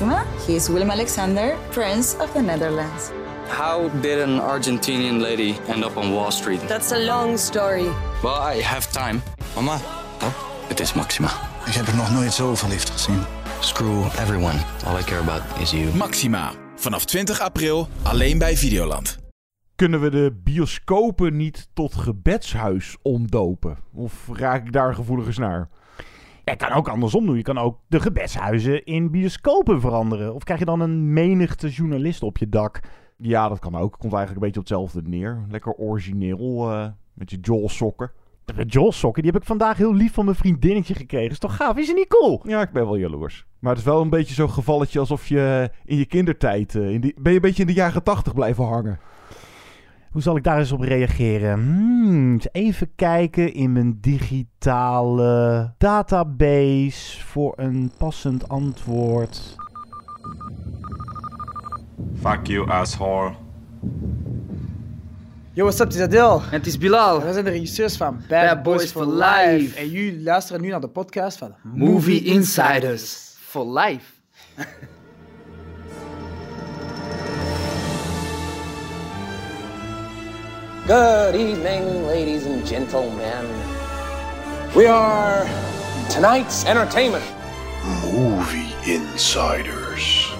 Maxima. He is Willem Alexander, Prince of the Netherlands. How did an Argentinian lady end up on Wall Street? That's a long story. Well, I have time. Mama, Oh, het is Maxima. ik heb er nog nooit zo verliefd gezien. Screw everyone. All I care about is you. Maxima. Vanaf 20 april alleen bij Videoland. Kunnen we de bioscopen niet tot gebedshuis omdopen? Of raak ik daar gevoeligers naar? Ja, je kan ook andersom doen. Je kan ook de gebedshuizen in bioscopen veranderen. Of krijg je dan een menigte journalisten op je dak? Ja, dat kan ook. Komt eigenlijk een beetje op hetzelfde neer. Lekker origineel eh, met je Joel sokken. De Joel sokken, die heb ik vandaag heel lief van mijn vriendinnetje gekregen. Is toch gaaf? Is het niet cool? Ja, ik ben wel jaloers. Maar het is wel een beetje zo'n gevalletje alsof je in je kindertijd... eh, in die, ben je een beetje in de jaren tachtig blijven hangen. Hoe zal ik daar eens op reageren? Hmm, eens even kijken in mijn digitale database voor een passend antwoord. Fuck you, asshole. Yo, what's up, het is Adil. Het is Bilal. Wij zijn de regisseurs van Bad, Bad Boys, for Life. Life. En jullie luisteren nu naar de podcast van Movie Insiders. For life. Good evening, ladies and gentlemen. We are tonight's entertainment. Movie Insiders.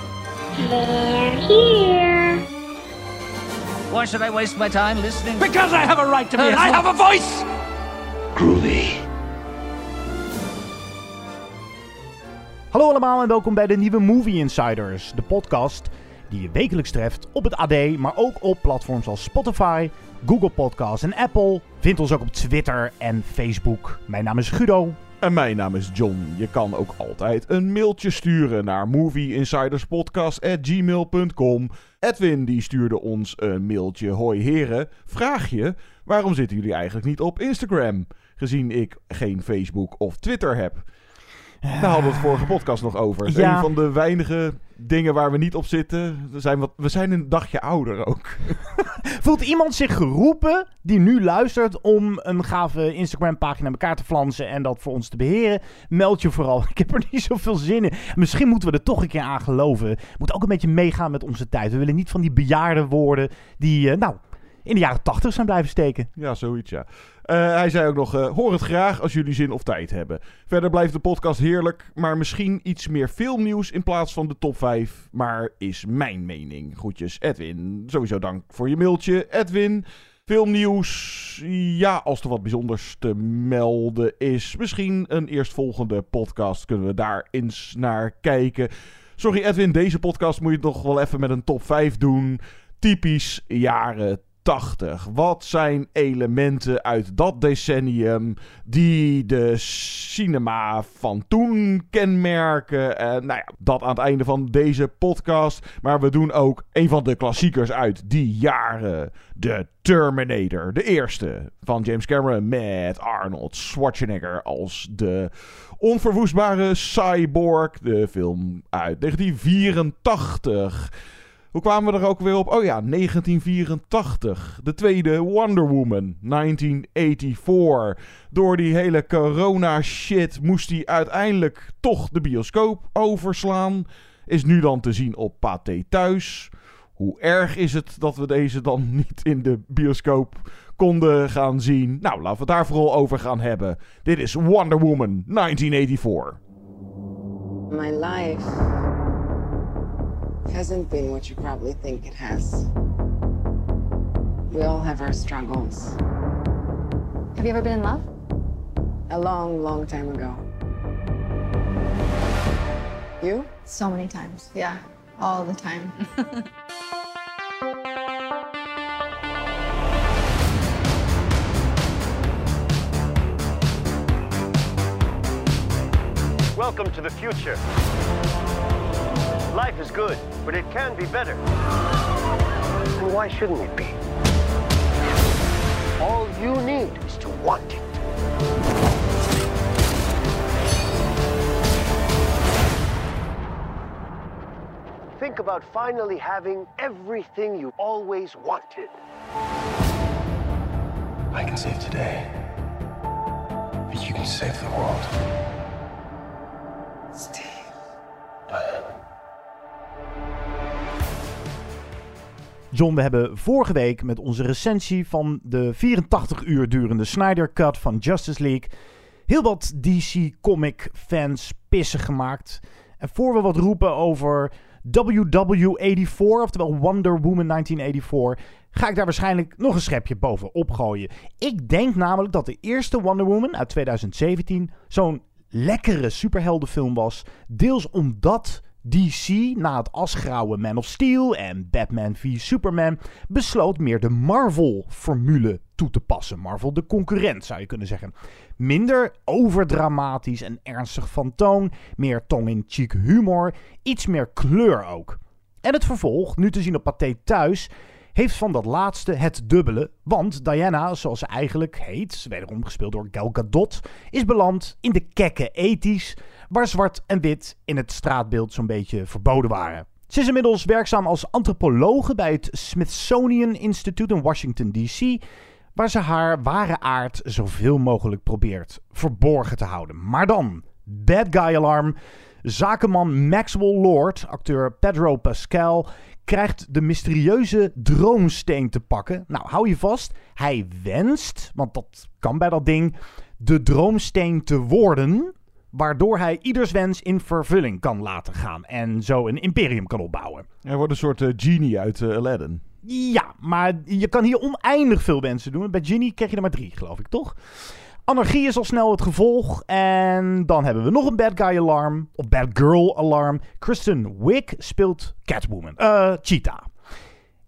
Why should I waste my time listening? Because I have a right to be. I have a voice. Groovy. Hallo allemaal en welkom bij de nieuwe Movie Insiders. De podcast die je wekelijks treft op het AD, maar ook op platforms als Spotify, Google Podcasts en Apple. Vind ons ook op Twitter en Facebook. Mijn naam is Guido. En mijn naam is John. Je kan ook altijd een mailtje sturen naar movieinsiderspodcast.gmail.com. Edwin die stuurde ons een mailtje. Hoi heren, vraag je, waarom zitten jullie eigenlijk niet op Instagram? Gezien ik geen Facebook of Twitter heb. Daar hadden we het vorige podcast nog over. Het is Ja. Een van de weinige dingen waar we niet op zitten. We zijn, wat, we zijn een dagje ouder ook. Voelt iemand zich geroepen die nu luistert om een gave Instagram-pagina aan elkaar te flansen en dat voor ons te beheren? Meld je vooral. Ik heb er niet zoveel zin in. Misschien moeten we er toch een keer aan geloven. Moet ook een beetje meegaan met onze tijd. We willen niet van die bejaarden worden die, eh, nou, in de jaren tachtig zijn blijven steken. Ja, zoiets ja. Eh, hij zei ook nog, eh, hoor het graag als jullie zin of tijd hebben. Verder blijft de podcast heerlijk, maar misschien iets meer filmnieuws in plaats van de top 5. Maar is mijn mening. Groetjes, Edwin. Sowieso dank voor je mailtje, Edwin. Filmnieuws, ja, als er wat bijzonders te melden is. Misschien een eerstvolgende podcast kunnen we daar eens naar kijken. Sorry Edwin, deze podcast moet je toch wel even met een top 5 doen. Typisch jaren 80. Wat zijn elementen uit dat decennium die de cinema van toen kenmerken? En nou ja, dat aan het einde van deze podcast. Maar we doen ook een van de klassiekers uit die jaren. De Terminator. De eerste van James Cameron met Arnold Schwarzenegger als de onverwoestbare cyborg. De film uit 1984. Hoe kwamen we er ook weer op? Oh ja, 1984. De tweede Wonder Woman, 1984. Door die hele corona shit moest hij uiteindelijk toch de bioscoop overslaan. Is nu dan te zien op Pathé Thuis. Hoe erg is het dat we deze dan niet in de bioscoop konden gaan zien? Nou, laten we het daar vooral over gaan hebben. Dit is Wonder Woman 1984. My life hasn't been what you probably think it has. We all have our struggles. Have you ever been in love? A long, long time ago. You? So many times. Yeah, all the time. Welcome to the future. Life is good, but it can be better. And why shouldn't it be? All you need is to want it. Think about finally having everything you always wanted. I can save today. But you can save the world. John, we hebben vorige week met onze recensie van de 84 uur durende Snyder Cut van Justice League heel wat DC Comic fans pissen gemaakt. En voor we wat roepen over WW84, oftewel Wonder Woman 1984, ga ik daar waarschijnlijk nog een schepje bovenop gooien. Ik denk namelijk dat de eerste Wonder Woman uit 2017 zo'n lekkere superheldenfilm was. Deels omdat DC na het asgrauwe Man of Steel en Batman v Superman besloot meer de Marvel-formule toe te passen. Marvel de concurrent zou je kunnen zeggen. Minder overdramatisch en ernstig van toon, meer tong-in-cheek humor, iets meer kleur ook. En het vervolg, nu te zien op Pathé thuis, heeft van dat laatste het dubbele. Want Diana, zoals ze eigenlijk heet, wederom gespeeld door Gal Gadot, is beland in de kekke ethisch, waar zwart en wit in het straatbeeld zo'n beetje verboden waren. Ze is inmiddels werkzaam als antropologe bij het Smithsonian Institute in Washington, D.C., waar ze haar ware aard zoveel mogelijk probeert verborgen te houden. Maar dan, bad guy alarm. Zakenman Maxwell Lord, acteur Pedro Pascal, krijgt de mysterieuze droomsteen te pakken. Nou, hou je vast. Hij wenst, want dat kan bij dat ding, de droomsteen te worden. Waardoor hij ieders wens in vervulling kan laten gaan. En zo een imperium kan opbouwen. Hij wordt een soort uh, genie uit uh, Aladdin. Ja, maar je kan hier oneindig veel wensen doen. Bij Genie krijg je er maar drie, geloof ik, toch? Anarchie is al snel het gevolg. En dan hebben we nog een bad guy alarm. Of bad girl alarm. Kristen Wiig speelt Catwoman. Uh, Cheetah.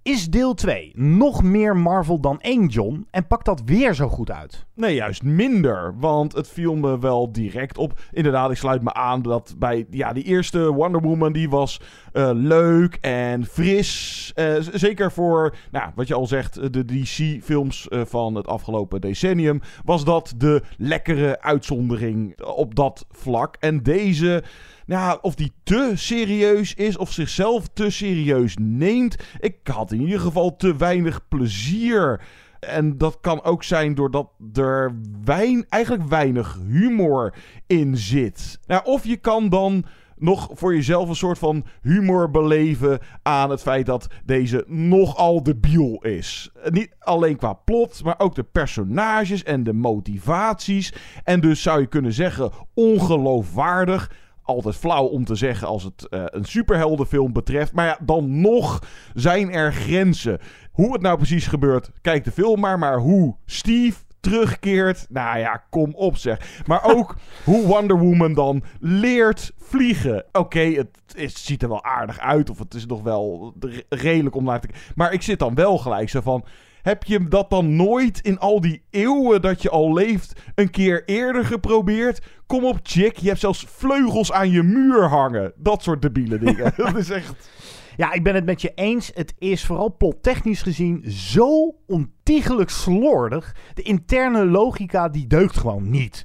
Is deel 2 nog meer Marvel dan 1, John? En pakt dat weer zo goed uit? Nee, juist minder. Want het viel me wel direct op. Inderdaad, ik sluit me aan dat bij ja, die eerste Wonder Woman... die was uh, leuk en fris. Uh, zeker voor, nou, wat je al zegt... de DC-films van het afgelopen decennium... was dat de lekkere uitzondering op dat vlak. En deze... Nou, of die te serieus is of zichzelf te serieus neemt. Ik had in ieder geval te weinig plezier. En dat kan ook zijn doordat er wein, eigenlijk weinig humor in zit. Nou, of je kan dan nog voor jezelf een soort van humor beleven aan het feit dat deze nogal debiel is. Niet alleen qua plot, maar ook de personages en de motivaties. En dus zou je kunnen zeggen ongeloofwaardig altijd flauw om te zeggen als het uh, een superheldenfilm betreft. Maar ja, dan nog zijn er grenzen. Hoe het nou precies gebeurt, kijk de film maar. Maar hoe Steve terugkeert, nou ja, kom op zeg. Maar ook hoe Wonder Woman dan leert vliegen. Oké, okay, het, het, ziet er wel aardig uit. Of het is nog wel redelijk om naar te kijken. Maar ik zit dan wel gelijk zo van... Heb je dat dan nooit in al die eeuwen dat je al leeft een keer eerder geprobeerd? Kom op, chick. Je hebt zelfs vleugels aan je muur hangen. Dat soort debiele dingen. dat is echt... Ja, ik ben het met je eens. Het is vooral plottechnisch gezien zo ontiegelijk slordig. De interne logica die deugt gewoon niet.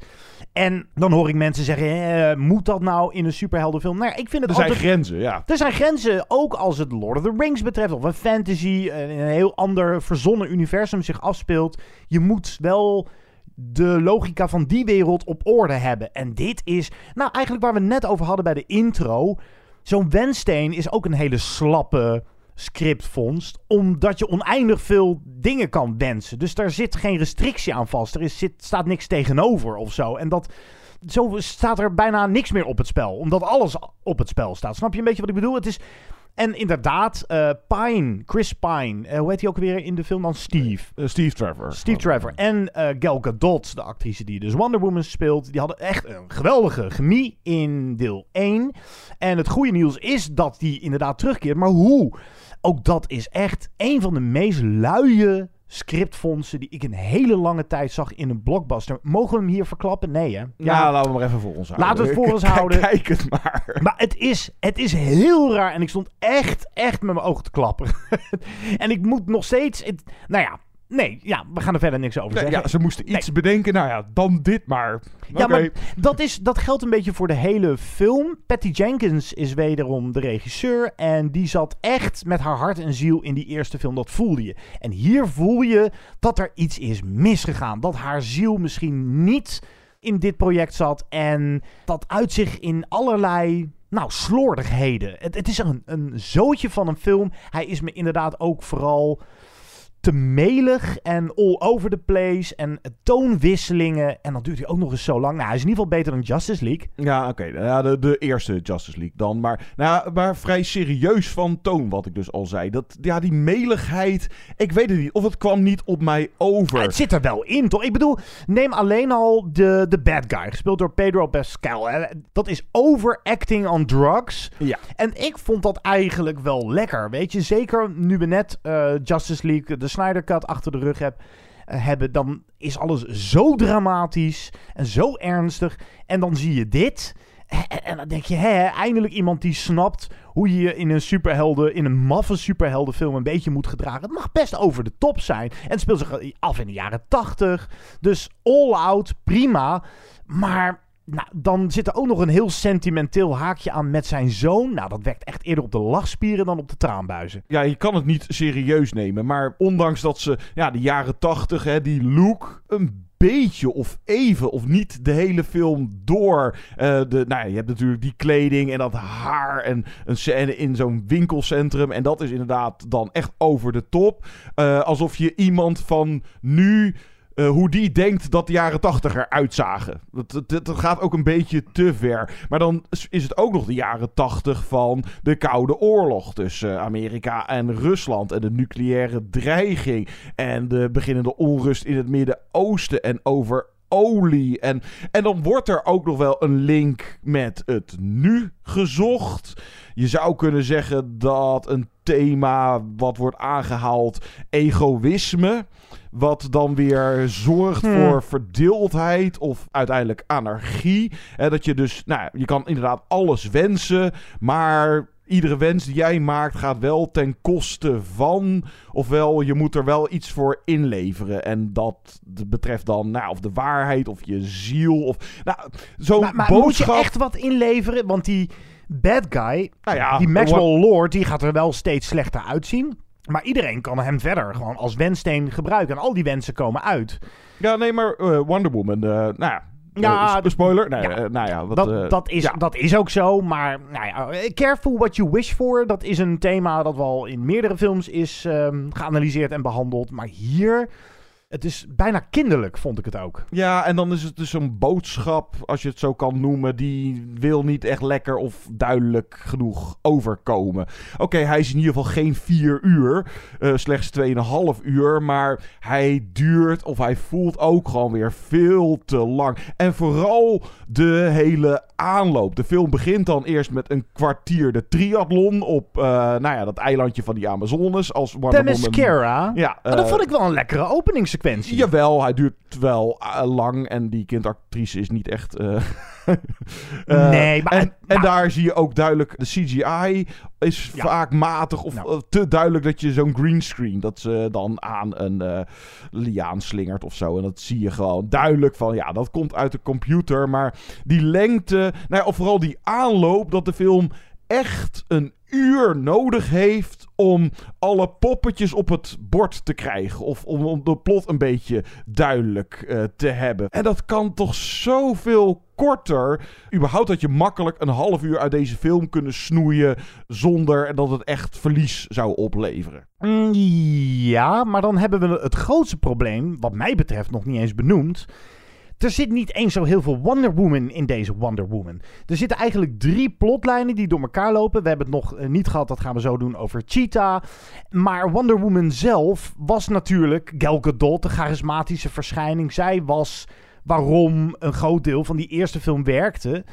En dan hoor ik mensen zeggen: eh, moet dat nou in een superheldenfilm? Nou, ik vind het er altijd... zijn grenzen, ja. Er zijn grenzen, ook als het Lord of the Rings betreft, of een fantasy, een heel ander verzonnen universum zich afspeelt. Je moet wel de logica van die wereld op orde hebben. En dit is, nou, eigenlijk waar we net over hadden bij de intro. Zo'n wensteen is ook een hele slappe scriptvondst. Omdat je oneindig veel dingen kan wensen. Dus daar zit geen restrictie aan vast. Er is, zit, staat niks tegenover of zo. En dat, zo staat er bijna niks meer op het spel. Omdat alles op het spel staat. Snap je een beetje wat ik bedoel? Het is... En inderdaad, uh, Pine, Chris Pine, uh, hoe heet hij ook weer in de film dan? Steve. Uh, Steve Trevor. Steve Trevor. En Gal Gadot, de actrice die dus Wonder Woman speelt, die hadden echt een geweldige chemie in deel 1. En het goede nieuws is dat die inderdaad terugkeert. Maar hoe? Ook dat is echt een van de meest luie scriptfondsen die ik een hele lange tijd zag in een blockbuster. Mogen we hem hier verklappen? Nee, hè? Ja, ja laten we maar even voor ons houden. Laten we het voor ons houden. Kijk het maar. Maar het is, het is heel raar en ik stond echt, echt met mijn ogen te klappen. en ik moet nog steeds... Het, nou ja, Nee, ja, we gaan er verder niks over zeggen. Ja, ze moesten iets nee. bedenken. Nou ja, dan dit maar. Ja, okay. maar dat, is, dat geldt een beetje voor de hele film. Patty Jenkins is wederom de regisseur. En die zat echt met haar hart en ziel in die eerste film. Dat voelde je. En hier voel je dat er iets is misgegaan. Dat haar ziel misschien niet in dit project zat. En dat uit zich in allerlei nou, slordigheden. Het, het is een, een zootje van een film. Hij is me inderdaad ook vooral te melig en all over the place. En toonwisselingen. En dan duurt hij ook nog eens zo lang. Nou, hij is in ieder geval beter dan Justice League. Ja, oké. Nou Ja, de, de eerste Justice League dan. Maar, nou, maar vrij serieus van toon, wat ik dus al zei. Dat, ja, die meligheid, ik weet het niet. Of het kwam niet op mij over. Het zit er wel in, toch? Ik bedoel, neem alleen al de, de bad guy, gespeeld door Pedro Pascal. Hè. Dat is overacting on drugs. Ja. En ik vond dat eigenlijk wel lekker, weet je. Zeker nu we net eh, Justice League, de Snyder achter de rug heb, eh, hebben, dan is alles zo dramatisch en zo ernstig. En dan zie je dit. En, en dan denk je, hè, eindelijk iemand die snapt hoe je je in een superhelden, in een maffe superheldenfilm een beetje moet gedragen. Het mag best over de top zijn. En het speelt zich af in de jaren tachtig. Dus all out, prima. Maar nou, dan zit er ook nog een heel sentimenteel haakje aan met zijn zoon. Nou, dat werkt echt eerder op de lachspieren dan op de traanbuizen. Ja, je kan het niet serieus nemen. Maar ondanks dat ze, ja, de jaren tachtig, die look, een beetje of even of niet de hele film door. eh, de, nou ja, je hebt natuurlijk die kleding en dat haar en een scène in zo'n winkelcentrum. En dat is inderdaad dan echt over de top. Eh, alsof je iemand van nu... eh, hoe die denkt dat de jaren tachtig eruit zagen. Dat, dat, dat gaat ook een beetje te ver. Maar dan is het ook nog de jaren tachtig van de Koude Oorlog tussen Amerika en Rusland. En de nucleaire dreiging. En de beginnende onrust in het Midden-Oosten. En over olie. En, en dan wordt er ook nog wel een link met het nu gezocht. Je zou kunnen zeggen dat een thema wat wordt aangehaald egoïsme. Wat dan weer zorgt Hmm. voor verdeeldheid of uiteindelijk anarchie. Hè, dat je dus, nou, je kan inderdaad alles wensen, maar iedere wens die jij maakt gaat wel ten koste van. Ofwel, je moet er wel iets voor inleveren. En dat betreft dan, nou, of de waarheid of je ziel. Of, nou, zo'n Maar, maar boodschap. moet je echt wat inleveren? Want die bad guy, Nou ja, die Maxwell Lord, die gaat er wel steeds slechter uitzien. Maar iedereen kan hem verder gewoon als wenssteen gebruiken. En al die wensen komen uit. Ja, nee, maar eh, Wonder Woman, eh, nou ja. Ja, eh, spoiler? Nee, ja. nou ja, wat, dat, dat, is, ja. dat is ook zo, maar nou ja, careful what you wish for. Dat is een thema dat wel in meerdere films is ehm, geanalyseerd en behandeld. Maar hier, het is bijna kinderlijk, vond ik het ook. Ja, en dan is het dus een boodschap, als je het zo kan noemen, die wil niet echt lekker of duidelijk genoeg overkomen. Oké, hij is in ieder geval geen vier uur, eh, slechts 2,5 uur, maar hij duurt of hij voelt ook gewoon weer veel te lang. En vooral de hele aanloop. De film begint dan eerst met een kwartier de triathlon op, eh, nou ja, dat eilandje van die Amazones. Als Wonder Woman-. Ja, Maar dat eh, vond ik wel een lekkere openingssequentie. Jawel, hij duurt wel eh, lang en die kindactrice is niet echt. eh, eh, Nee, maar- En, en daar zie je ook duidelijk. De CGI is Ja. vaak matig of Nou. te duidelijk dat je zo'n greenscreen. dat ze dan aan een liaan slingert of zo. En dat zie je gewoon duidelijk van. Ja, dat komt uit de computer. Maar die lengte. Nou ja, of vooral die aanloop dat de film echt een uur nodig heeft om alle poppetjes op het bord te krijgen. Of om, de plot een beetje duidelijk eh, te hebben. En dat kan toch zoveel korter. Überhaupt dat je makkelijk een half uur uit deze film kunnen snoeien. zonder dat het echt verlies zou opleveren. Mm, Ja, maar dan hebben we het grootste probleem, wat mij betreft, nog niet eens benoemd. Er zit niet eens zo heel veel Wonder Woman in deze Wonder Woman. Er zitten eigenlijk drie plotlijnen die door elkaar lopen. We hebben het nog eh, niet gehad, dat gaan we zo doen, over Cheetah. Maar Wonder Woman zelf was natuurlijk Gal Gadot, de charismatische verschijning. Zij was waarom een groot deel van die eerste film werkte.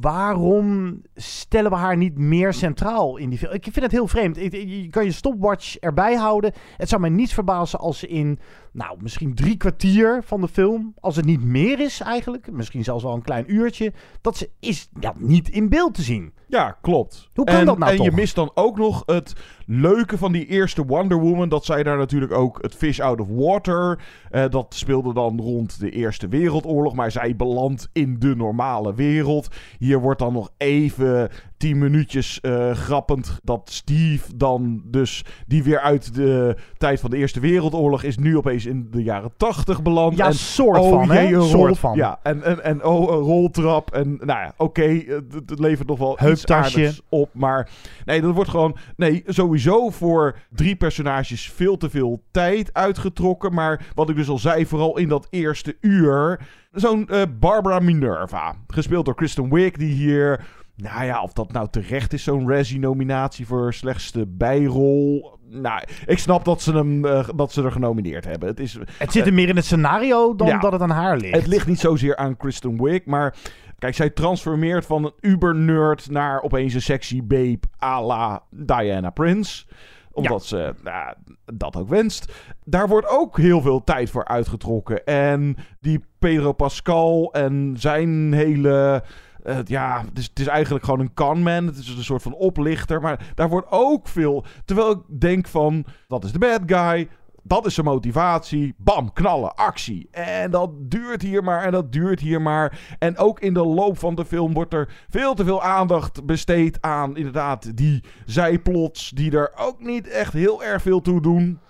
Waarom stellen we haar niet meer centraal in die film? Ik vind het heel vreemd. Je kan je stopwatch erbij houden. Het zou mij niet verbazen als ze in, nou, misschien drie kwartier van de film, als het niet meer is eigenlijk, misschien zelfs wel een klein uurtje, dat ze is niet in beeld te zien. Ja, klopt. Hoe kan en, dat nou En je mist dan ook nog het leuke van die eerste Wonder Woman. Dat zij daar natuurlijk ook het Fish Out of Water. eh, dat speelde dan rond de Eerste Wereldoorlog. Maar zij belandt in de normale wereld. Hier wordt dan nog even tien minuutjes eh, grappend dat Steve dan dus, die weer uit de tijd van de Eerste Wereldoorlog is, nu opeens in de jaren tachtig beland. Ja, en, soort oh, van, jee, Soort rol- van. Ja, en, en, en oh, een roltrap. En nou ja, oké, het, het levert nog wel iets Heuptasje. aardigs op. Maar nee, dat wordt gewoon... Nee, sowieso voor drie personages veel te veel tijd uitgetrokken. Maar wat ik dus al zei, vooral in dat eerste uur... Zo'n eh, Barbara Minerva, gespeeld door Kristen Wiig, die hier... Nou ja, of dat nou terecht is, zo'n Razzie-nominatie voor slechtste bijrol. Nou, ik snap dat ze, hem, eh, dat ze er genomineerd hebben. Het, is, Het zit er meer in het scenario dan Ja. dat het aan haar ligt. het ligt niet zozeer aan Kristen Wiig, maar kijk, zij transformeert van een uber-nerd naar opeens een sexy babe à la Diana Prince omdat ze nou, dat ook wenst. Daar wordt ook heel veel tijd voor uitgetrokken. En die Pedro Pascal en zijn hele... eh, ja, het is, het is eigenlijk gewoon een conman. Het is een soort van oplichter. Maar daar wordt ook veel... Terwijl ik denk van, dat is de bad guy. Dat is zijn motivatie. Bam, knallen, actie. En dat duurt hier maar en dat duurt hier maar. En ook in de loop van de film wordt er veel te veel aandacht besteed aan inderdaad die zijplots die er ook niet echt heel erg veel toe doen.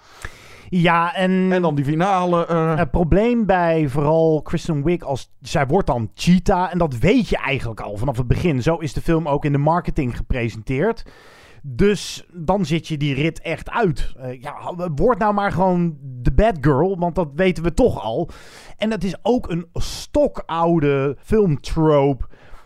Ja, en... En dan die finale. eh, Het probleem bij vooral Kristen Wiig als zij wordt dan Cheetah en dat weet je eigenlijk al vanaf het begin. Zo is de film ook in de marketing gepresenteerd. Dus dan zit je die rit echt uit. Eh, ja, word nou maar gewoon de bad girl, want dat weten we toch al. En het is ook een stokoude filmtrope.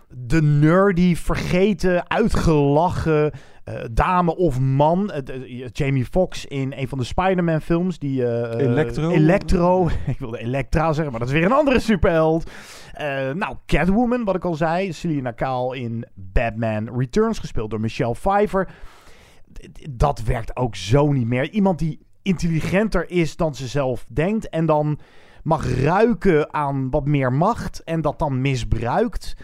De nerdy, vergeten, uitgelachen eh, dame of man. Eh, eh, Jamie Foxx in een van de Spider-Man films. Die, Electro? Electro. ik wilde Elektra zeggen, maar dat is weer een andere superheld. Nou, Catwoman, wat ik al zei. Selina Kyle in Batman Returns, gespeeld door Michelle Pfeiffer. Dat werkt ook zo niet meer. Iemand die intelligenter is dan ze zelf denkt. En dan mag ruiken aan wat meer macht. En dat dan misbruikt.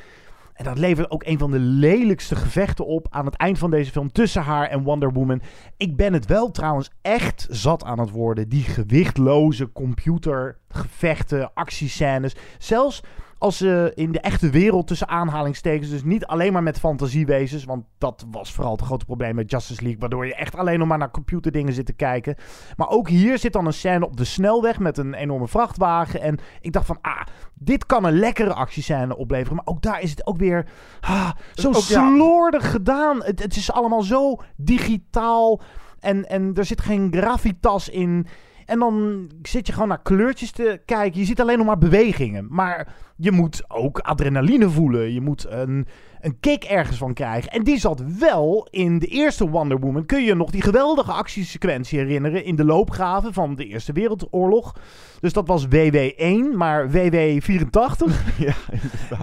En dat levert ook een van de lelijkste gevechten op aan het eind van deze film tussen haar en Wonder Woman. Ik ben het wel trouwens echt zat aan het worden. Die gewichtloze computergevechten, actiescènes. Zelfs als ze in de echte wereld tussen aanhalingstekens, dus niet alleen maar met fantasiewezens, want dat was vooral het grote probleem met Justice League, waardoor je echt alleen nog maar naar computerdingen zit te kijken. Maar ook hier zit dan een scène op de snelweg met een enorme vrachtwagen. En ik dacht van, ah, dit kan een lekkere actiescène opleveren. Maar ook daar is het ook weer ah, zo ook, ja. slordig gedaan. Het, het is allemaal zo digitaal. En, en er zit geen gravitas in. En dan zit je gewoon naar kleurtjes te kijken. Je ziet alleen nog maar bewegingen. Maar je moet ook adrenaline voelen. Je moet een, een kick ergens van krijgen. En die zat wel in de eerste Wonder Woman. Kun je nog die geweldige actiesequentie herinneren in de loopgraven van de Eerste Wereldoorlog? Dus dat was WW1, maar WW84, ja,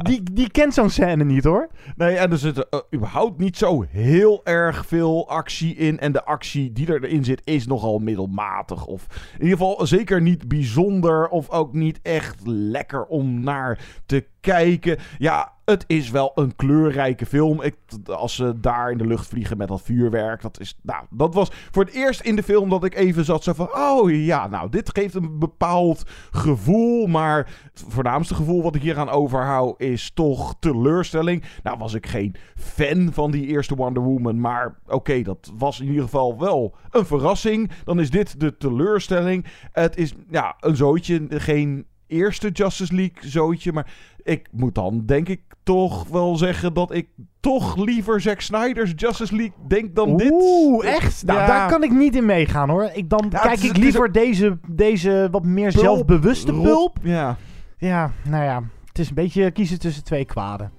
die, die kent zo'n scène niet hoor. Nee, en er zit eh, überhaupt niet zo heel erg veel actie in. En de actie die erin zit is nogal middelmatig. Of in ieder geval zeker niet bijzonder. Of ook niet echt lekker om naar te kijken. Ja, het is wel een kleurrijke film. Ik, als ze daar in de lucht vliegen met dat vuurwerk. Dat, is, nou, dat was voor het eerst in de film dat ik even zat zo van... Oh ja, nou, dit geeft een bepaald gevoel. Maar het voornaamste gevoel wat ik hier aan overhoud is toch teleurstelling. Nou was ik geen fan van die eerste Wonder Woman. Maar oké, dat was in ieder geval wel een verrassing. Dan is dit de teleurstelling. Het is ja, een zootje, geen eerste Justice League zootje. Maar ik moet dan denk ik toch wel zeggen dat ik toch liever Zack Snyder's Justice League denk dan dit. Oeh, echt? Nou, Ja. daar kan ik niet in meegaan hoor. Ik, dan Ja, kijk is- ik liever deze, deze wat meer Pulp, zelfbewuste pulp. Ja. Ja, nou ja. Het is een beetje kiezen tussen twee kwaden.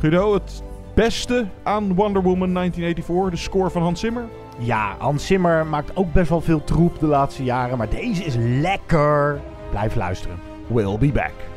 Guido, het beste aan Wonder Woman 1984, de score van Hans Zimmer. Ja, Hans Zimmer maakt ook best wel veel troep de laatste jaren. Maar deze is lekker. Blijf luisteren. We'll be back.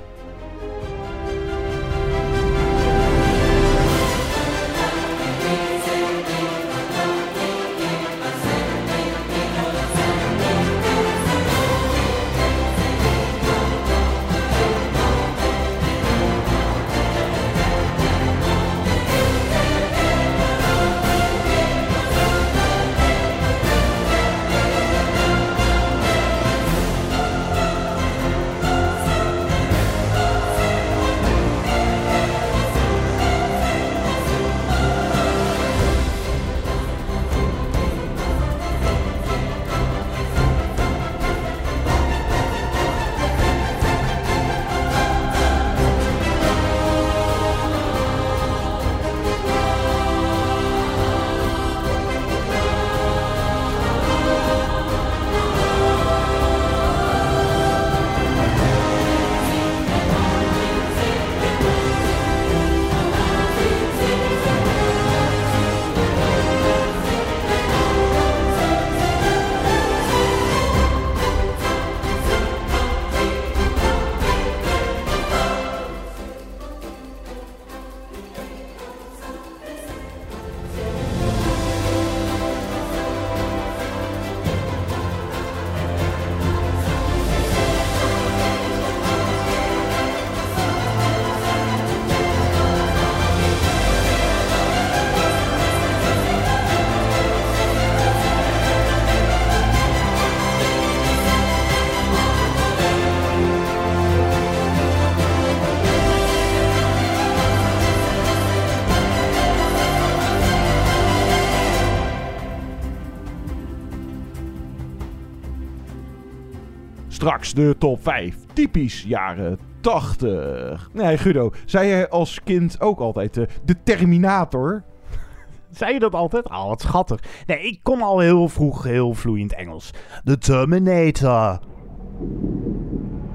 Straks de top 5. Typisch jaren 80. Nee, Guido, zei jij als kind ook altijd eh, de Terminator? Zei je dat altijd? Oh, wat schattig. Nee, ik kon al heel vroeg heel vloeiend Engels. De Terminator.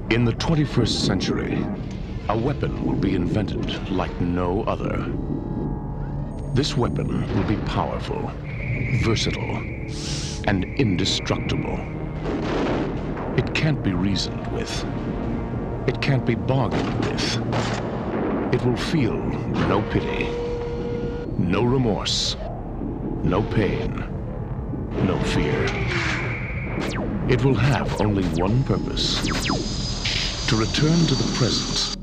In the 21st century, a weapon will be invented like no other. This weapon will be powerful, versatile, and indestructible. It can't be reasoned with. It can't be bargained with. It will feel no pity, no remorse, no pain, no fear. It will have only one purpose to return to the present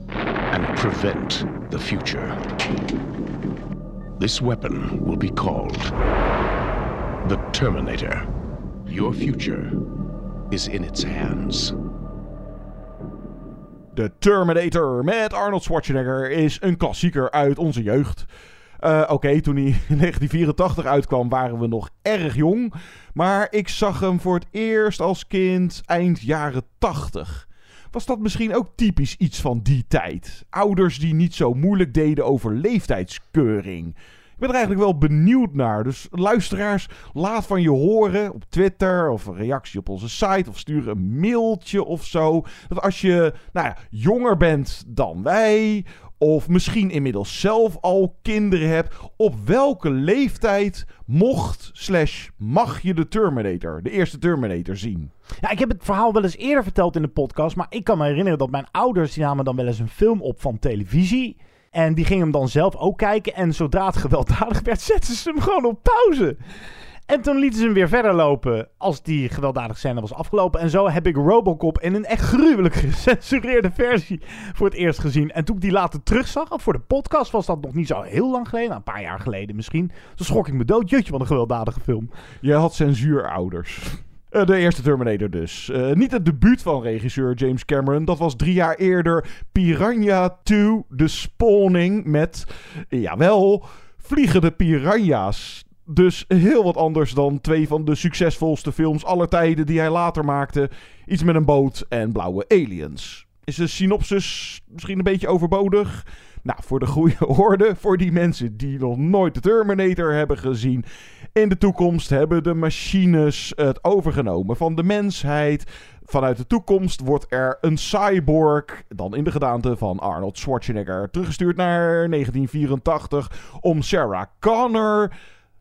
and prevent the future. This weapon will be called the Terminator. Your future is in its hands. De Terminator met Arnold Schwarzenegger is een klassieker uit onze jeugd. Uh, Oké, toen hij in 1984 uitkwam waren we nog erg jong. Maar ik zag hem voor het eerst als kind eind jaren 80. Was dat misschien ook typisch iets van die tijd? Ouders die niet zo moeilijk deden over leeftijdskeuring. Ben er eigenlijk wel benieuwd naar. Dus luisteraars, laat van je horen op Twitter of een reactie op onze site of stuur een mailtje of zo. Dat als je nou ja, jonger bent dan wij of misschien inmiddels zelf al kinderen hebt, op welke leeftijd mocht slash mag je de Terminator, de eerste Terminator zien? Ja, ik heb het verhaal wel eens eerder verteld in de podcast, maar ik kan me herinneren dat mijn ouders die namen dan wel eens een film op van televisie. En die gingen hem dan zelf ook kijken. En zodra het gewelddadig werd, zetten ze hem gewoon op pauze. En toen lieten ze hem weer verder lopen als die gewelddadige scène was afgelopen. En zo heb ik Robocop in een echt gruwelijk gecensureerde versie voor het eerst gezien. En toen ik die later terugzag, voor de podcast was dat nog niet zo heel lang geleden. Nou, een paar jaar geleden misschien. Toen schrok ik me dood. Jutje, wat een gewelddadige film. Je had censuurouders. Uh, de eerste Terminator dus. Uh, niet het debuut van regisseur James Cameron. Dat was drie jaar eerder Piranha 2, The Spawning met, jawel, vliegende piranha's. Dus heel wat anders dan twee van de succesvolste films aller tijden die hij later maakte. Iets met een boot en blauwe aliens. Is de synopsis misschien een beetje overbodig? Nou, voor de goede orde, voor die mensen die nog nooit de Terminator hebben gezien. In de toekomst hebben de machines het overgenomen van de mensheid. Vanuit de toekomst wordt er een cyborg, dan in de gedaante van Arnold Schwarzenegger, teruggestuurd naar 1984 om Sarah Connor,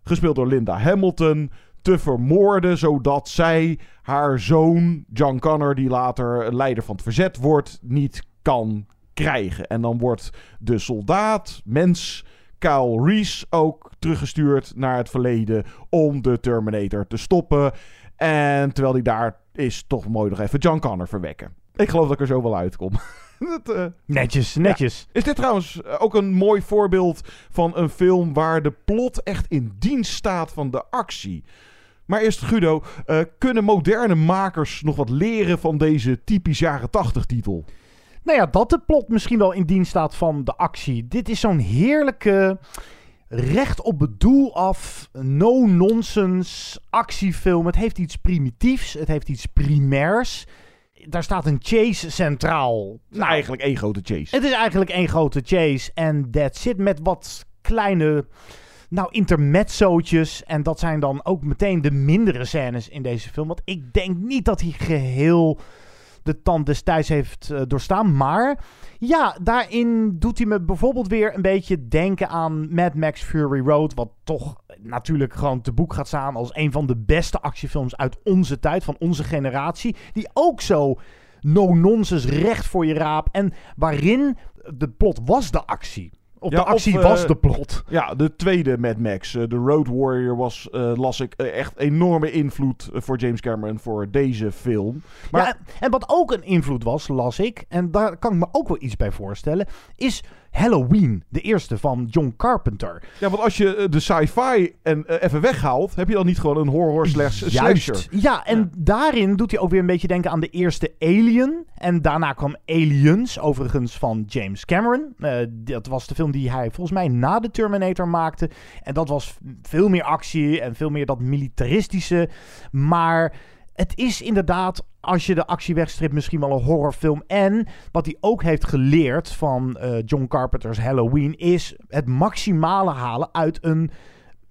gespeeld door Linda Hamilton, te vermoorden, zodat zij haar zoon, John Connor, die later leider van het verzet wordt, niet kan krijgen. En dan wordt de soldaat, mens, Kyle Reese ook teruggestuurd naar het verleden om de Terminator te stoppen. En terwijl hij daar is, toch mooi nog even John Connor verwekken. Ik geloof dat ik er zo wel uitkom. dat, uh, netjes, netjes. Ja. Is dit trouwens ook een mooi voorbeeld van een film waar de plot echt in dienst staat van de actie? Maar eerst Guido, uh, kunnen moderne makers nog wat leren van deze typisch jaren 80 titel? Nou ja, dat de plot misschien wel in dienst staat van de actie. Dit is zo'n heerlijke, recht op het doel af, no-nonsense actiefilm. Het heeft iets primitiefs, het heeft iets primairs. Daar staat een chase centraal. Nou, eigenlijk één grote chase. Het is eigenlijk één grote chase en that's it. Met wat kleine, nou, intermezzootjes. En dat zijn dan ook meteen de mindere scènes in deze film. Want ik denk niet dat hij geheel de tand destijds heeft uh, doorstaan. Maar ja, daarin doet hij me bijvoorbeeld weer een beetje denken aan Mad Max Fury Road. Wat toch natuurlijk gewoon te boek gaat staan als een van de beste actiefilms uit onze tijd, van onze generatie. Die ook zo no-nonsense recht voor je raap. En waarin de plot was de actie. Op ja, de actie of, was de plot. Ja, de tweede Mad Max, uh, de Road Warrior, was, uh, las ik, echt enorme invloed voor James Cameron voor deze film. Maar... Ja, en wat ook een invloed was, las ik, en daar kan ik me ook wel iets bij voorstellen, is Halloween, de eerste van John Carpenter. Ja, want als je de sci-fi en uh, even weghaalt, heb je dan niet gewoon een horror slash slasher? Ja, en ja. daarin doet hij ook weer een beetje denken aan de eerste Alien. En daarna kwam Aliens, overigens van James Cameron. Uh, dat was de film die hij volgens mij na de Terminator maakte. En dat was veel meer actie en veel meer dat militaristische. Maar het is inderdaad, als je de actie wegstript, misschien wel een horrorfilm. En wat hij ook heeft geleerd van uh, John Carpenter's Halloween, is het maximale halen uit een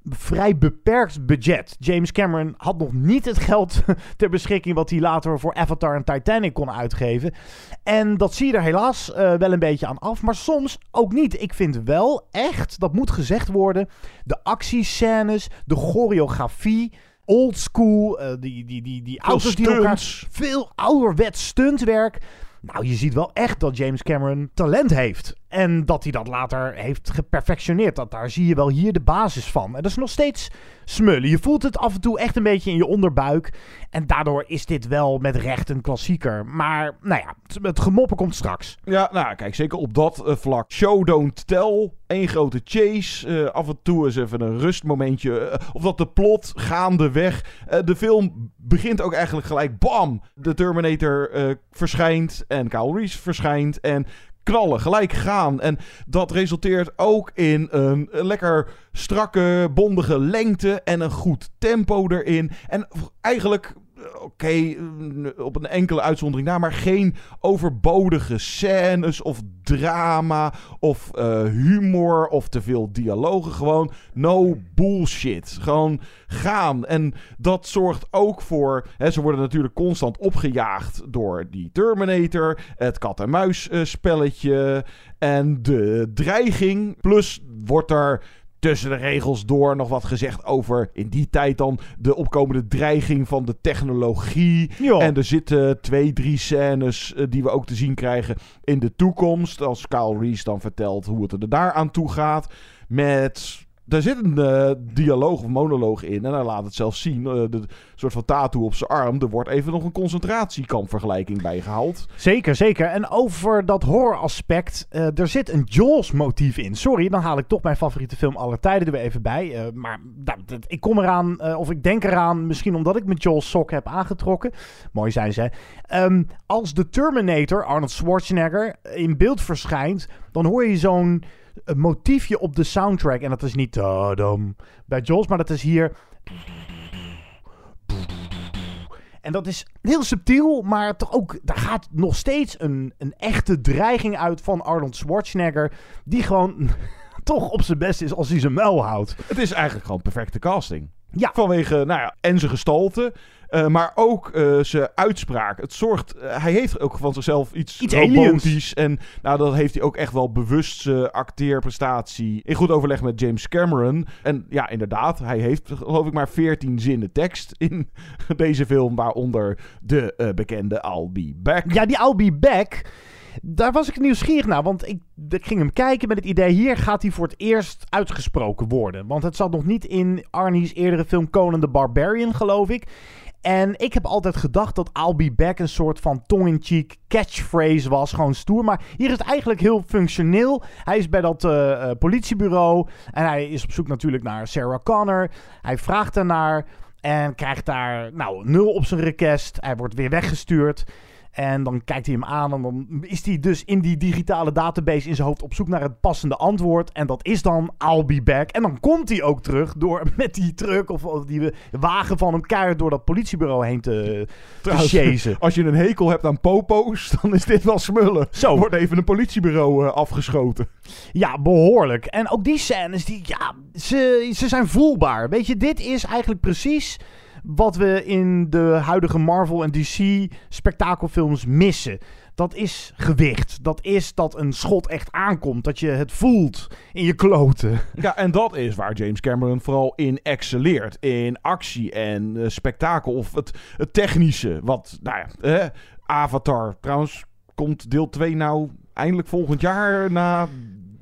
vrij beperkt budget. James Cameron had nog niet het geld ter beschikking wat hij later voor Avatar en Titanic kon uitgeven. En dat zie je er helaas uh, wel een beetje aan af, maar soms ook niet. Ik vind wel echt, dat moet gezegd worden, de actiescènes, de choreografie, old school, uh, die, die, die, die auto's die elkaar... Veel ouderwets stuntwerk. Nou, je ziet wel echt dat James Cameron talent heeft. En dat hij dat later heeft geperfectioneerd. Dat, daar zie je wel hier de basis van. En dat is nog steeds smullen. Je voelt het af en toe echt een beetje in je onderbuik. En daardoor is dit wel met recht een klassieker. Maar nou ja, het, gemoppen komt straks. Ja, nou kijk, zeker op dat uh, vlak. Show don't tell. Eén grote chase. Uh, af en toe is even een rustmomentje. Uh, of dat de plot gaandeweg. de film begint ook eigenlijk gelijk. Bam! De Terminator verschijnt. En Kyle Reese verschijnt. En knallen, gelijk gaan. En dat resulteert ook in een lekker strakke, bondige lengte en een goed tempo erin. En eigenlijk oké, eh, op een enkele uitzondering na, maar geen overbodige scènes of drama of uh, humor of te veel dialogen. Gewoon no bullshit. Gewoon gaan. En dat zorgt ook voor. Hè, ze worden natuurlijk constant opgejaagd door die Terminator, het kat-en-muis uh, spelletje en de dreiging. Plus wordt er tussen de regels door nog wat gezegd over in die tijd dan de opkomende dreiging van de technologie. En er zitten twee, drie scènes uh, die we ook te zien krijgen in de toekomst. Als Kyle Reese dan vertelt hoe het er daar aan toe gaat. Met daar zit een uh, dialoog of monoloog in. En hij laat het zelfs zien. Uh, de soort van tattoo op zijn arm. Er wordt even nog een concentratiekampvergelijking bij gehaald. Zeker, zeker. En over dat horroraspect. Uh, er zit een Jaws-motief in. Sorry, dan haal ik toch mijn favoriete film aller tijden er weer even bij. maar nou, ik kom eraan, of ik denk eraan. Misschien omdat ik mijn Jaws sok heb aangetrokken. Mooi zijn ze. Um, als de Terminator, Arnold Schwarzenegger, in beeld verschijnt. Dan hoor je zo'n een motiefje op de soundtrack. En dat is niet tadam, bij Jaws, maar dat is hier. En dat is heel subtiel, maar toch ook, daar gaat nog steeds een, een echte dreiging uit van Arnold Schwarzenegger. Die gewoon toch op zijn best is als hij zijn muil houdt. Het is eigenlijk gewoon perfecte casting. Ja. Vanwege, nou ja, en zijn gestalte. Uh, maar ook uh, zijn uitspraak. Het zorgt, uh, hij heeft ook van zichzelf iets, iets robotisch. Aliens. En nou, dat heeft hij ook echt wel bewust zijn acteerprestatie in goed overleg met James Cameron. En ja, inderdaad, hij heeft geloof ik maar 14 zinnen tekst in deze film. Waaronder de bekende I'll Be Back. Ja, die I'll Be Back daar was ik nieuwsgierig naar. Want ik, ik, ging hem kijken met het idee: hier gaat hij voor het eerst uitgesproken worden. Want het zat nog niet in Arnie's eerdere film Conan the Barbarian, geloof ik. En ik heb altijd gedacht dat I'll be back een soort van tongue-in-cheek catchphrase was. Gewoon stoer. Maar hier is het eigenlijk heel functioneel. Hij is bij dat uh, uh, politiebureau. En hij is op zoek natuurlijk naar Sarah Connor. Hij vraagt ernaar. En krijgt daar nou, nul op zijn request. Hij wordt weer weggestuurd. En dan kijkt hij hem aan en dan is hij dus in die digitale database in zijn hoofd op zoek naar het passende antwoord. En dat is dan I'll be back. En dan komt hij ook terug door met die truck of, of die wagen van hem keihard door dat politiebureau heen te, te chasen. Als je een hekel hebt aan popo's, dan is dit wel smullen. Zo. Wordt even een politiebureau uh, afgeschoten. Ja, behoorlijk. En ook die scènes, die, ja, ze, ze zijn voelbaar. Weet je, dit is eigenlijk precies wat we in de huidige Marvel en DC spektakelfilms missen. Dat is gewicht. Dat is dat een schot echt aankomt. Dat je het voelt in je kloten. Ja, en dat is waar James Cameron vooral in excelleert. In actie en uh, spektakel. Of het, technische. Wat, nou ja, eh, Avatar. Trouwens, komt deel 2 nou eindelijk volgend jaar na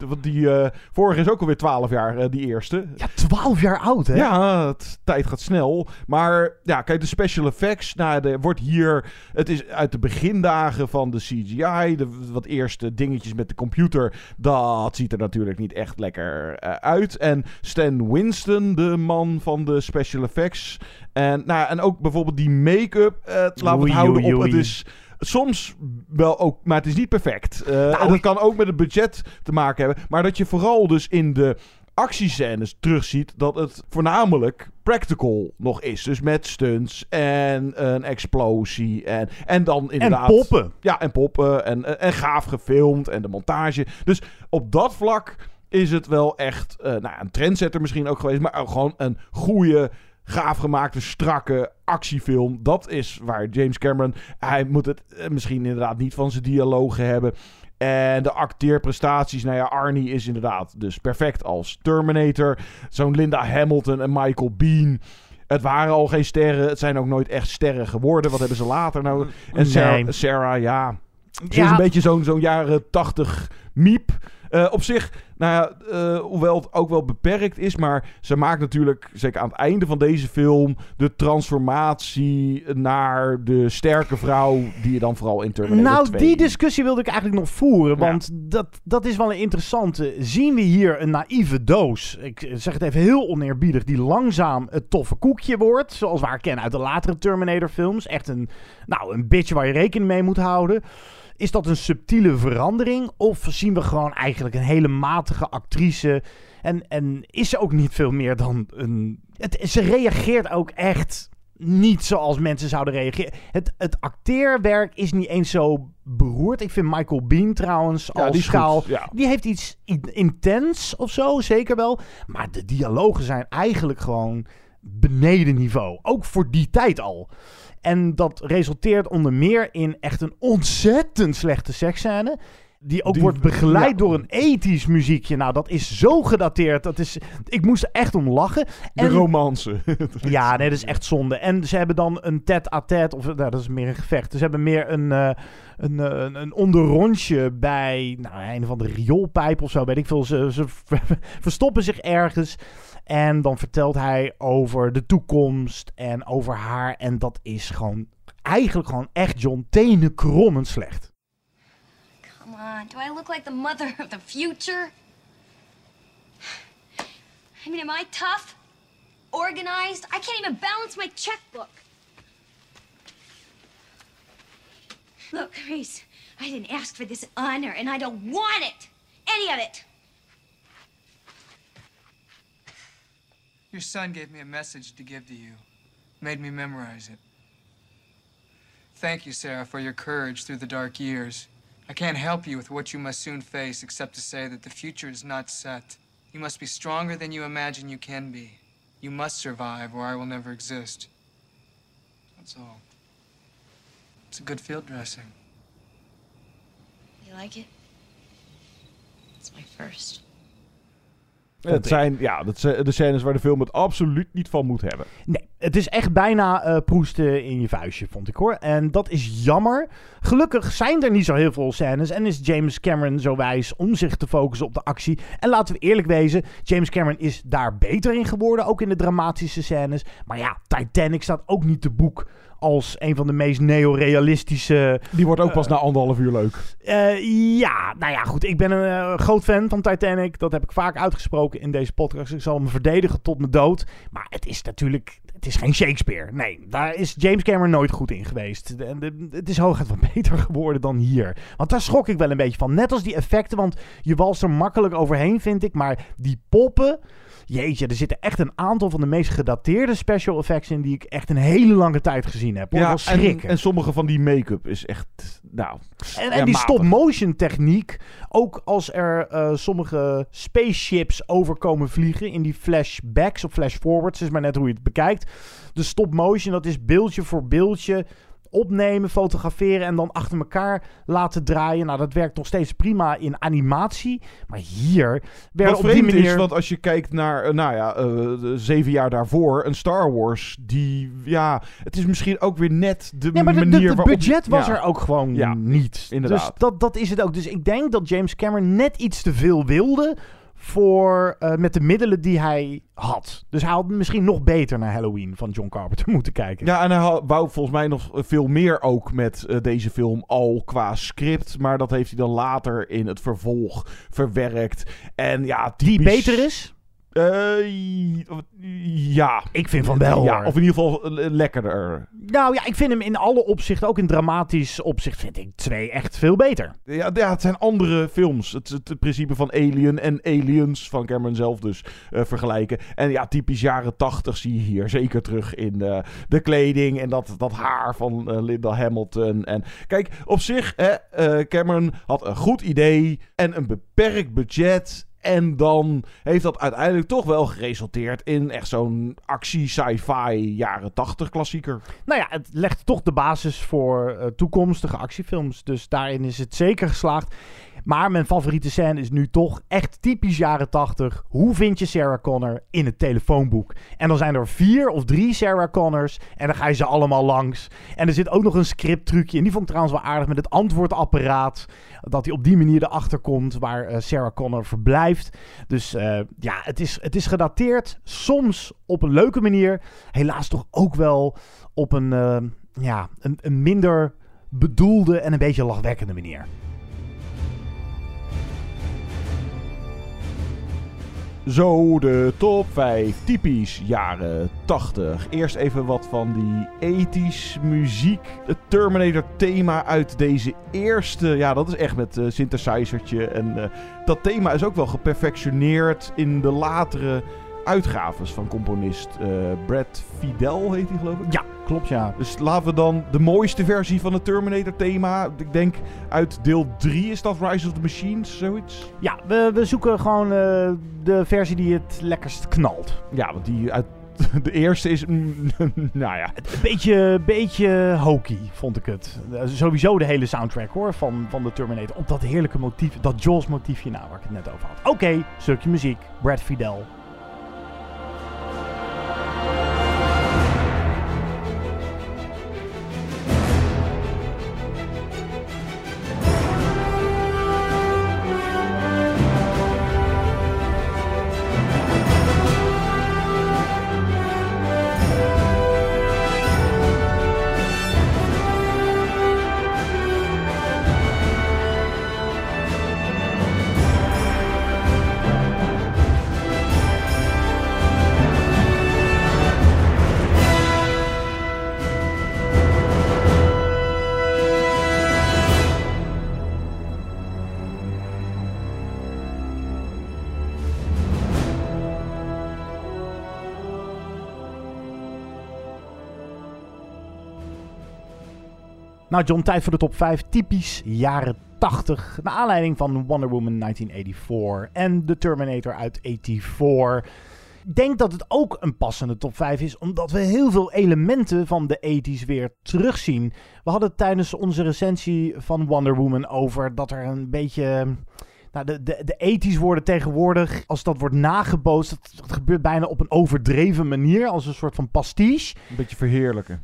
want die uh, vorige is ook alweer 12 jaar, uh, die eerste. Ja, 12 jaar oud, hè? Ja, het tijd gaat snel. Maar ja, kijk, de special effects. Nou, er wordt hier. Het is uit de begindagen van de CGI. De wat eerste dingetjes met de computer. Dat ziet er natuurlijk niet echt lekker uh, uit. En Stan Winston, de man van de special effects. En, nou, en ook bijvoorbeeld die make-up. laten we het houden op. Het is soms wel ook, maar het is niet perfect. Uh, nou, en dat kan ook met het budget te maken hebben. Maar dat je vooral dus in de actiescènes terugziet, dat het voornamelijk practical nog is. Dus met stunts en een explosie en, en dan inderdaad... En poppen. Ja, en poppen en, en, en gaaf gefilmd en de montage. Dus op dat vlak is het wel echt uh, nou, een trendsetter misschien ook geweest, maar ook gewoon een goede gaaf gemaakte, strakke actiefilm. Dat is waar James Cameron... Hij moet het eh, misschien inderdaad niet van zijn dialogen hebben. En de acteerprestaties, nou ja, Arnie is inderdaad dus perfect als Terminator. Zo'n Linda Hamilton en Michael Bean. Het waren al geen sterren. Het zijn ook nooit echt sterren geworden. Wat hebben ze later nou? En Sarah, Sarah ja. Ze is een beetje zo'n zo'n jaren tachtig miep. Uh, op zich, nou ja, uh, hoewel het ook wel beperkt is, maar ze maakt natuurlijk, zeker aan het einde van deze film, de transformatie naar de sterke vrouw die je dan vooral in Terminator Nou, 2... die discussie wilde ik eigenlijk nog voeren, want ja. dat, dat is wel een interessante. Zien we hier een naïeve doos, ik zeg het even heel oneerbiedig, die langzaam het toffe koekje wordt, zoals we haar kennen uit de latere Terminator films. Echt een, nou, een bitch waar je rekening mee moet houden. Is dat een subtiele verandering? Of zien we gewoon eigenlijk een hele matige actrice? En, en is ze ook niet veel meer dan een. Het, ze reageert ook echt niet zoals mensen zouden reageren. Het, het acteerwerk is niet eens zo beroerd. Ik vind Michael Bean trouwens ja, als die schaal... Ja. Die heeft iets intens of zo, zeker wel. Maar de dialogen zijn eigenlijk gewoon beneden niveau. Ook voor die tijd al. En dat resulteert onder meer in echt een ontzettend slechte seksscène. Die ook Die- wordt begeleid ja. door een ethisch muziekje. Nou, dat is zo gedateerd. Dat is, ik moest er echt om lachen. De romance. Ja, nee, dat is echt zonde. En ze hebben dan een tête-à-tête, of nou, dat is meer een gevecht. Ze hebben meer een, een, eh, een, een onderrondje bij nou, een van de rioolpijp of zo, weet ik veel. Ze, ze verstoppen zich ergens. En dan vertelt hij over de toekomst en over haar. En dat is gewoon eigenlijk gewoon echt John tenenkrommend slecht. Come on, do I look like the mother of the future? I mean, am I tough? Organized? I can't even balance my checkbook. Look, Reese, I didn't ask for this honor, and I don't want it. Any of it. Your son gave me a message to give to you, made me memorize it. Thank you, Sarah, for your courage through the dark years. I can't help you with what you must soon face except to say that the future is not set. You must be stronger than you imagine you can be. You must survive, or I will never exist. That's all. It's a good field dressing. You like it? It's my first. Het zijn ja, dat zijn de scènes waar de film het absoluut niet van moet hebben. Nee, het is echt bijna eh, proesten in je vuistje, vond ik hoor. En dat is jammer. Gelukkig zijn er niet zo heel veel scènes en is James Cameron zo wijs om zich te focussen op de actie. En laten we eerlijk wezen, James Cameron is daar beter in geworden, ook in de dramatische scènes. Maar ja, Titanic staat ook niet te boek als een van de meest neorealistische... Die wordt ook pas na anderhalf uur leuk. Eh, ja, nou ja, goed. Ik ben een eh, groot fan van Titanic. Dat heb ik vaak uitgesproken in deze podcast. Ik zal me verdedigen tot mijn dood. Maar het is natuurlijk... Het is geen Shakespeare. Nee, daar is James Cameron nooit goed in geweest. Het is hooguit wat beter geworden dan hier. Want daar schrok ik wel een beetje van. Net als die effecten, want je walst er makkelijk overheen, vind ik. Maar die poppen... Jeetje, er zitten echt een aantal van de meest gedateerde special effects in... die ik echt een hele lange tijd gezien heb. Hoor. Ja, wel en, schrikken. en sommige van die make-up is echt, nou... En, die stop-motion techniek, ook als er eh, sommige spaceships overkomen vliegen in die flashbacks of flashforwards, is maar net hoe je het bekijkt. De stop-motion, dat is beeldje voor beeldje opnemen, fotograferen en dan achter elkaar laten draaien. Nou, dat werkt nog steeds prima in animatie, maar hier Wat op die manier... is, want als je kijkt naar, eh, nou ja, eh, zeven jaar daarvoor, een Star Wars, die, ja, het is misschien ook weer net de Nee, maar de, manier waarop... budget was ja. er ook gewoon Ja, niet. inderdaad. Dus dat, dat is het ook. Dus ik denk dat James Cameron net iets te veel wilde voor, eh, met de middelen die hij had. Dus hij had misschien nog beter naar Halloween van John Carpenter moeten kijken. Ja, en hij had- wou volgens mij nog veel meer ook met eh, deze film al qua script. Maar dat heeft hij dan later in het vervolg verwerkt. En ja, Die beter is? Uh, ja. Ik vind van wel. Ja, of in ieder geval lekkerder. Nou ja, ik vind hem in alle opzichten, ook in dramatisch opzicht, vind ik twee echt veel beter. Ja, ja het zijn andere films. Het, het, principe van Alien en Aliens van Cameron zelf dus uh, vergelijken. En ja, typisch jaren tachtig zie je hier zeker terug in uh, de kleding en dat, dat haar van Linda Hamilton. En kijk, op zich, hè, Cameron had een goed idee en een beperkt budget en dan heeft dat uiteindelijk toch wel geresulteerd in echt zo'n actie-sci-fi jaren 80 klassieker. Nou ja, het legt toch de basis voor uh, toekomstige actiefilms. Dus daarin is het zeker geslaagd. Maar mijn favoriete scène is nu toch echt typisch jaren 80. Hoe vind je Sarah Connor in het telefoonboek? En dan zijn er vier of drie Sarah Connors. En dan ga je ze allemaal langs. En er zit ook nog een scripttrucje. En die vond ik trouwens wel aardig met het antwoordapparaat. Dat hij op die manier erachter komt waar uh, Sarah Connor verblijft. Dus uh, ja, het is, het is gedateerd. Soms op een leuke manier. Helaas toch ook wel op een, uh, ja, een, een minder bedoelde en een beetje lachwekkende manier. Zo de top 5 typisch jaren 80. Eerst even wat van die ethisch muziek. Het Terminator thema uit deze eerste. Ja, dat is echt met uh, synthesizertje. En uh, dat thema is ook wel geperfectioneerd in de latere uitgaves van componist uh, Brad Fidel, heet hij geloof ik? Ja, klopt ja. Dus laten we dan de mooiste versie van het Terminator thema, ik denk uit deel 3 is dat Rise of the Machines, zoiets? Ja, we, we zoeken gewoon uh, de versie die het lekkerst knalt. Ja, want die uit de eerste is, nou ja. Een beetje, beetje hokey, vond ik het. Uh, sowieso de hele soundtrack hoor, van, van de Terminator. Op dat heerlijke motief, dat Jaws motiefje nou, waar ik het net over had. Oké, okay, stukje muziek, Brad Fidel, Nou John, tijd voor de top 5. Typisch jaren 80. Naar aanleiding van Wonder Woman 1984 en The Terminator uit 84. Ik denk dat het ook een passende top 5 is, omdat we heel veel elementen van de 80s weer terugzien. We hadden tijdens onze recensie van Wonder Woman over dat er een beetje nou, de, de, de ethisch worden tegenwoordig, als dat wordt nagebootst, dat, dat, gebeurt bijna op een overdreven manier, als een soort van pastiche. Een beetje verheerlijken.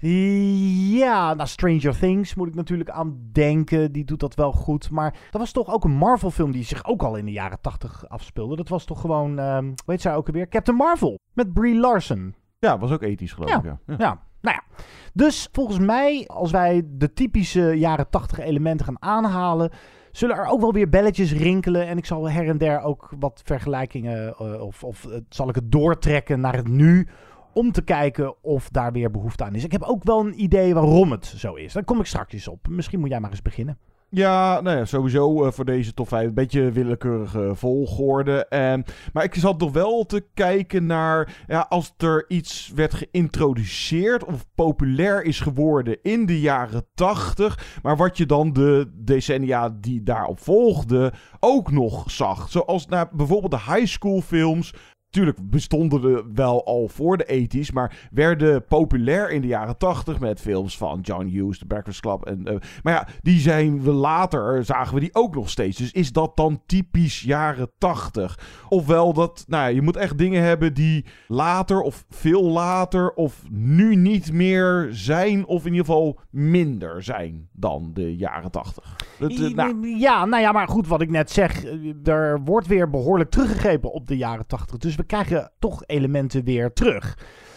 Ja, nou, Stranger Things moet ik natuurlijk aan denken, die doet dat wel goed. Maar dat was toch ook een Marvel film die zich ook al in de jaren tachtig afspeelde. Dat was toch gewoon, um, hoe heet zij ook alweer? Captain Marvel, met Brie Larson. Ja, was ook ethisch geloof ja, ik. Ja. ja. ja. Nou ja, dus volgens mij, als wij de typische jaren 80 elementen gaan aanhalen, zullen er ook wel weer belletjes rinkelen. En ik zal her en der ook wat vergelijkingen, uh, of, of uh, zal ik het doortrekken naar het nu. Om te kijken of daar weer behoefte aan is. Ik heb ook wel een idee waarom het zo is. Daar kom ik straks op. Misschien moet jij maar eens beginnen. Ja, nou ja, sowieso uh, voor deze top 5 een beetje willekeurige volgorde. En, maar ik zat toch wel te kijken naar ja, als er iets werd geïntroduceerd of populair is geworden in de jaren 80. Maar wat je dan de decennia die daarop volgden ook nog zag. Zoals bijvoorbeeld de high school films Tuurlijk bestonden er wel al voor de ethisch, maar werden populair in de jaren tachtig met films van John Hughes, The Breakfast Club. En, uh, maar ja, die zijn we later, zagen we die ook nog steeds. Dus is dat dan typisch jaren tachtig? Ofwel dat, nou ja, je moet echt dingen hebben die later of veel later of nu niet meer zijn, of in ieder geval minder zijn dan de jaren tachtig. Nou. Ja, nou ja, maar goed, wat ik net zeg, er wordt weer behoorlijk teruggegrepen op de jaren tachtig. Dus we krijg je toch elementen weer terug.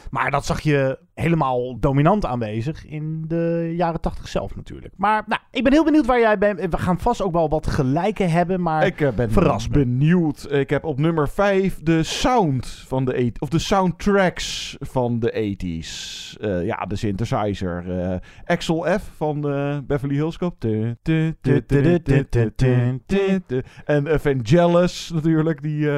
Maar dat zag je helemaal dominant aanwezig in de jaren tachtig zelf natuurlijk. Maar nou, ik ben heel benieuwd waar jij bent. We gaan vast ook wel wat gelijken hebben, maar ik eh, ben verras eh, benieuwd. Ik heb op nummer 5 de sound van de of de soundtracks van de 80s. Eh, ja, de synthesizer. Uh, Axel F van de Beverly Hills Cop. En Evangelis, natuurlijk, die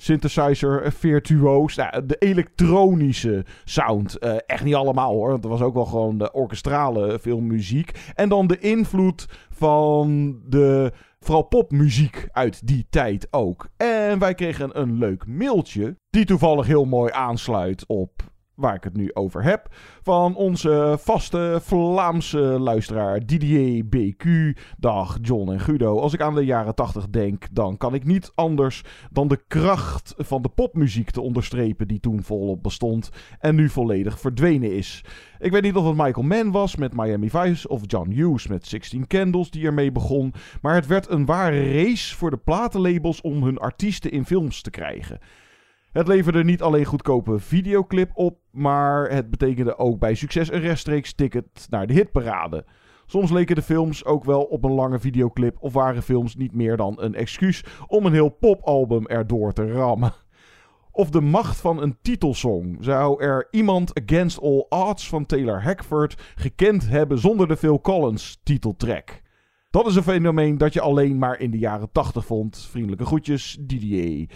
synthesizer eh, virtuoos. Nou, de elektronische sound. eh, echt niet allemaal hoor, want er was ook wel gewoon de orkestrale veel muziek. En dan de invloed van de vooral popmuziek uit die tijd ook. En wij kregen een leuk mailtje, die toevallig heel mooi aansluit op waar ik het nu over heb. Van onze vaste Vlaamse luisteraar Didier BQ. Dag John en Guido. Als ik aan de jaren 80 denk, dan kan ik niet anders dan de kracht van de popmuziek te onderstrepen die toen volop bestond en nu volledig verdwenen is. Ik weet niet of het Michael Mann was met Miami Vice of John Hughes met 16 Candles die ermee begon, maar het werd een ware race voor de platenlabels om hun artiesten in films te krijgen. Het leverde niet alleen goedkope videoclip op, maar het betekende ook bij succes een rechtstreeks ticket naar de hitparade. Soms leken de films ook wel op een lange videoclip of waren films niet meer dan een excuus om een heel popalbum erdoor te rammen. Of de macht van een titelsong. Zou er iemand Against All Odds van Taylor Hackford gekend hebben zonder de Phil Collins titeltrack? Dat is een fenomeen dat je alleen maar in de jaren 80 vond. Vriendelijke groetjes, Didier.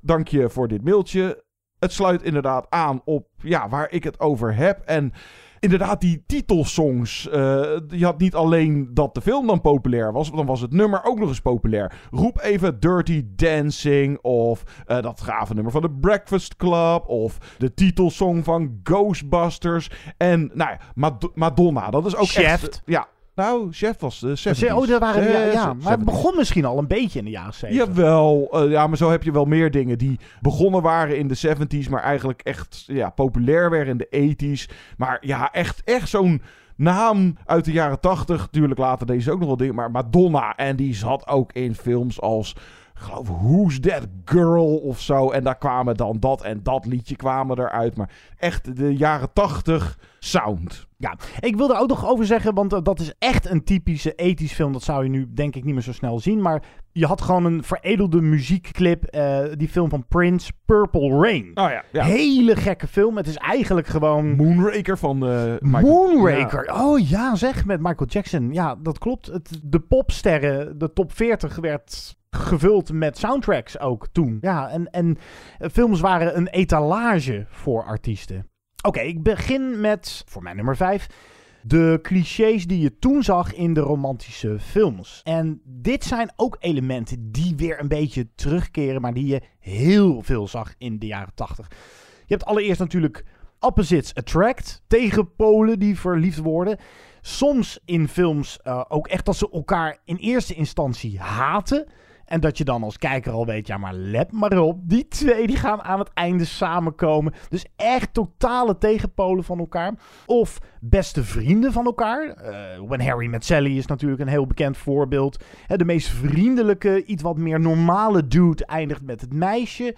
Dank je voor dit mailtje. Het sluit inderdaad aan op ja, waar ik het over heb. En inderdaad, die titelsongs. eh, je had niet alleen dat de film dan populair was, dan was het nummer ook nog eens populair. Roep even Dirty Dancing of eh, dat gave nummer van de Breakfast Club of de titelsong van Ghostbusters. En nou ja, Mad- Madonna, dat is ook echt... Ja, nou, Chef was de 70s. Oh, dat waren, ja, ja, maar het 70s. begon misschien al een beetje in de jaren 70. Jawel, eh, ja, maar zo heb je wel meer dingen die begonnen waren in de 70s, maar eigenlijk echt ja, populair werden in de 80s. Maar ja, echt, echt zo'n naam uit de jaren 80. Tuurlijk later deze ook nog wel dingen, maar Madonna. En die zat ook in films als, geloof, Who's That Girl of zo. En daar kwamen dan dat en dat liedje kwamen eruit. Maar echt de jaren 80 sound. Ja, ik wil er ook nog over zeggen, want eh, dat is echt een typische ethisch film. Dat zou je nu denk ik niet meer zo snel zien. Maar je had gewoon een veredelde muziekclip. eh, die film van Prince, Purple Rain. Oh ja, ja. Hele gekke film. Het is eigenlijk gewoon... Moonraker van eh Michael- Moonraker. Ja. Oh ja, zeg, met Michael Jackson. Ja, dat klopt. Het, de popsterren, de top 40 werd gevuld met soundtracks ook toen. Ja, en, en films waren een etalage voor artiesten. Oké, ik begin met, voor mijn nummer 5, de clichés die je toen zag in de romantische films. En dit zijn ook elementen die weer een beetje terugkeren, maar die je heel veel zag in de jaren 80. Je hebt allereerst natuurlijk opposites attract, tegenpolen die verliefd worden. Soms in films eh, ook echt dat ze elkaar in eerste instantie haten. En dat je dan als kijker al weet, ja maar let maar op. Die twee die gaan aan het einde samenkomen. Dus echt totale tegenpolen van elkaar. Of beste vrienden van elkaar. Eh, When Harry Met Sally is natuurlijk een heel bekend voorbeeld. De meest vriendelijke, iets wat meer normale dude eindigt met het meisje.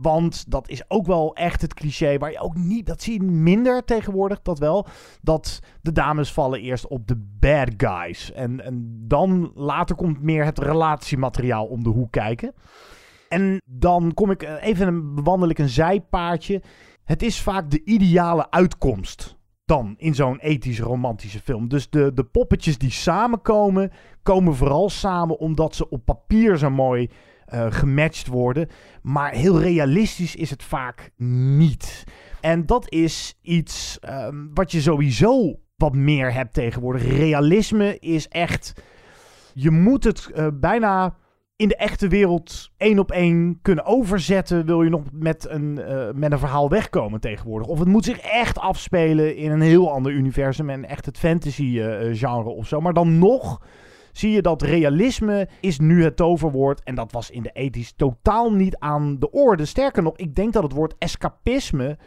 Want dat is ook wel echt het cliché waar je ook niet, dat zie je minder tegenwoordig, dat wel. Dat de dames vallen eerst op de bad guys. En, en dan later komt meer het relatiemateriaal om de hoek kijken. En dan kom ik eh, even een, wandel ik een zijpaadje. Het is vaak de ideale uitkomst dan in zo'n ethische romantische film. Dus de, de poppetjes die samenkomen, komen vooral samen omdat ze op papier zo mooi eh, gematcht worden. Maar heel realistisch is het vaak niet. En dat is iets ehm, wat je sowieso wat meer hebt tegenwoordig. Realisme is echt. Je moet het eh, bijna in de echte wereld één op één kunnen overzetten. Wil je nog met een, eh, met een verhaal wegkomen tegenwoordig? Of het moet zich echt afspelen in een heel ander universum. En echt het fantasy eh, genre of zo. Maar dan nog zie je dat realisme is nu het toverwoord. En dat was in de ethisch totaal niet aan de orde. Sterker nog, ik denk dat het woord escapisme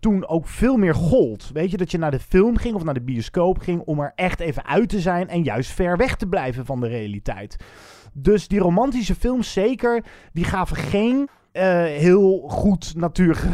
toen ook veel meer gold. Weet je, dat je naar de film ging of naar de bioscoop ging om er echt even uit te zijn en juist ver weg te blijven van de realiteit. Dus die romantische films zeker, die gaven geen eh, heel goed natuurlijk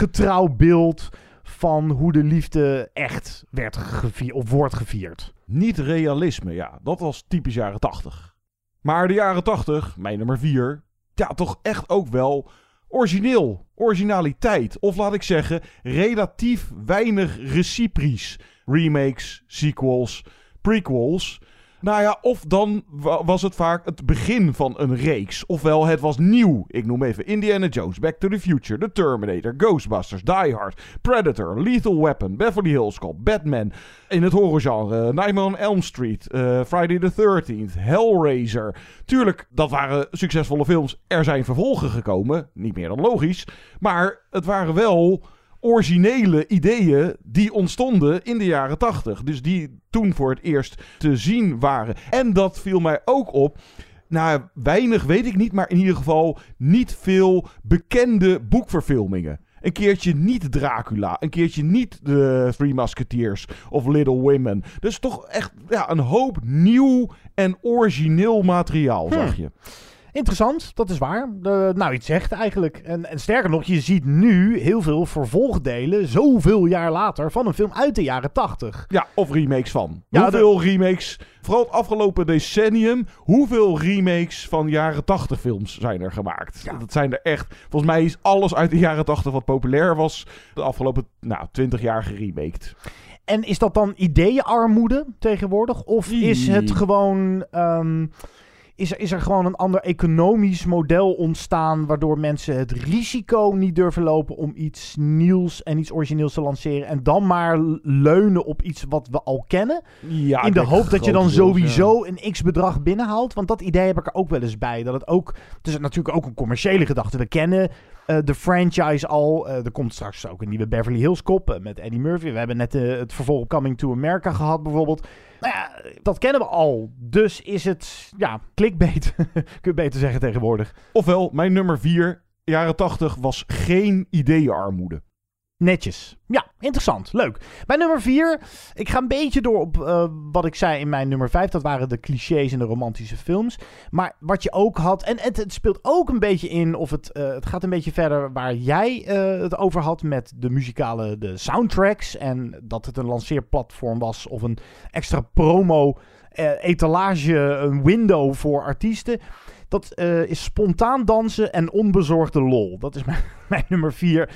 getrouw beeld van hoe de liefde echt werd gevierd of wordt gevierd. Niet realisme, ja. Dat was typisch jaren 80. Maar de jaren 80, mijn nummer 4, ja, toch echt ook wel origineel. Originaliteit. Of laat ik zeggen, relatief weinig reciproes. Remakes, sequels, prequels. Nou ja, of dan was het vaak het begin van een reeks. Ofwel, het was nieuw. Ik noem even Indiana Jones, Back to the Future, The Terminator, Ghostbusters, Die Hard, Predator, Lethal Weapon, Beverly Hills Cop, Batman. In het horrorgenre, Nightmare on Elm Street, uh, Friday the 13th, Hellraiser. Tuurlijk, dat waren succesvolle films. Er zijn vervolgen gekomen, niet meer dan logisch. Maar het waren wel originele ideeën die ontstonden in de jaren 80. Dus die toen voor het eerst te zien waren. En dat viel mij ook op. Nou, weinig weet ik niet, maar in ieder geval niet veel bekende boekverfilmingen. Een keertje niet Dracula. Een keertje niet de Three Musketeers of Little Women. Dus toch echt ja, een hoop nieuw en origineel materiaal, zag Hm. je. Interessant, dat is waar. De, nou, iets zegt eigenlijk. En, en sterker nog, je ziet nu heel veel vervolgdelen, zoveel jaar later, van een film uit de jaren 80. Ja, of remakes van. Ja, hoeveel remakes, vooral het afgelopen decennium, hoeveel remakes van jaren 80 films zijn er gemaakt? Dat zijn er echt. Volgens mij is alles uit de jaren 80 wat populair was, de afgelopen nou, 20 jaar geremaked. En is dat dan ideeënarmoede tegenwoordig? Of is het gewoon. ehm, is, er, is er gewoon een ander economisch model ontstaan. waardoor mensen het risico niet durven lopen om iets nieuws en iets origineels te lanceren. en dan maar leunen op iets wat we al kennen? Ja, in de hoop dat je dan sowieso een x bedrag binnenhaalt. Want dat idee heb ik er ook wel eens bij. Dat het ook. Het is natuurlijk ook een commerciële gedachte. We kennen eh, de franchise al. Eh, er komt straks ook een nieuwe Beverly Hills Cop eh, met Eddie Murphy. We hebben net het vervolg Coming to America gehad bijvoorbeeld. Nou ja, dat kennen we al. Dus is het, ja, clickbait. Kun je beter zeggen tegenwoordig. Ofwel, mijn nummer 4, jaren 80, was geen ideeënarmoede. Netjes. Ja, interessant. Leuk. Mijn nummer 4. Ik ga een beetje door op eh, wat ik zei in mijn nummer 5. Dat waren de clichés in de romantische films. Maar wat je ook had. En het, speelt ook een beetje in. Of het, eh, het gaat een beetje verder waar jij eh, het over had. Met de muzikale de soundtracks. En dat het een lanceerplatform was. Of een extra promo. etalage. Een window voor artiesten. Dat is spontaan dansen en onbezorgde lol. Dat is mijn, mijn nummer 4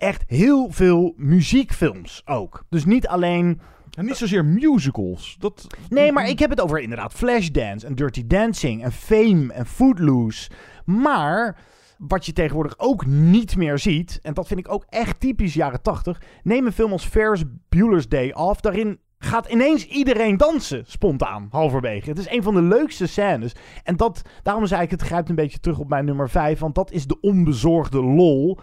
echt heel veel muziekfilms ook. Dus niet alleen... En niet zozeer musicals. Dat... Nee, maar ik heb het over inderdaad Flashdance en Dirty Dancing en Fame en Footloose. Maar wat je tegenwoordig ook niet meer ziet, en dat vind ik ook echt typisch jaren 80, neem een film als Ferris Bueller's Day Off. Daarin gaat ineens iedereen dansen, spontaan, halverwege. Het is een van de leukste scènes. En dat, daarom zei ik, het grijpt een beetje terug op mijn nummer 5, want dat is de onbezorgde lol.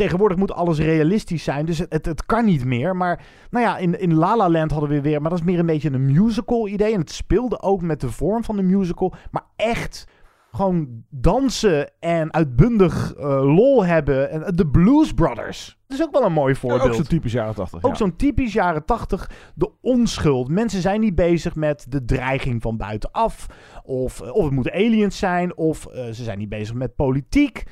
Tegenwoordig moet alles realistisch zijn, dus het, het, het kan niet meer. Maar nou ja, in, in La La Land hadden we weer, maar dat is meer een beetje een musical idee. En het speelde ook met de vorm van de musical, maar echt gewoon dansen en uitbundig eh, lol hebben. En de Blues Brothers. Dat is ook wel een mooi voorbeeld. ook zo'n typisch jaren 80. Ook ja. zo'n typisch jaren 80, de onschuld. Mensen zijn niet bezig met de dreiging van buitenaf. Of, of het moeten aliens zijn. Of uh, ze zijn niet bezig met politiek.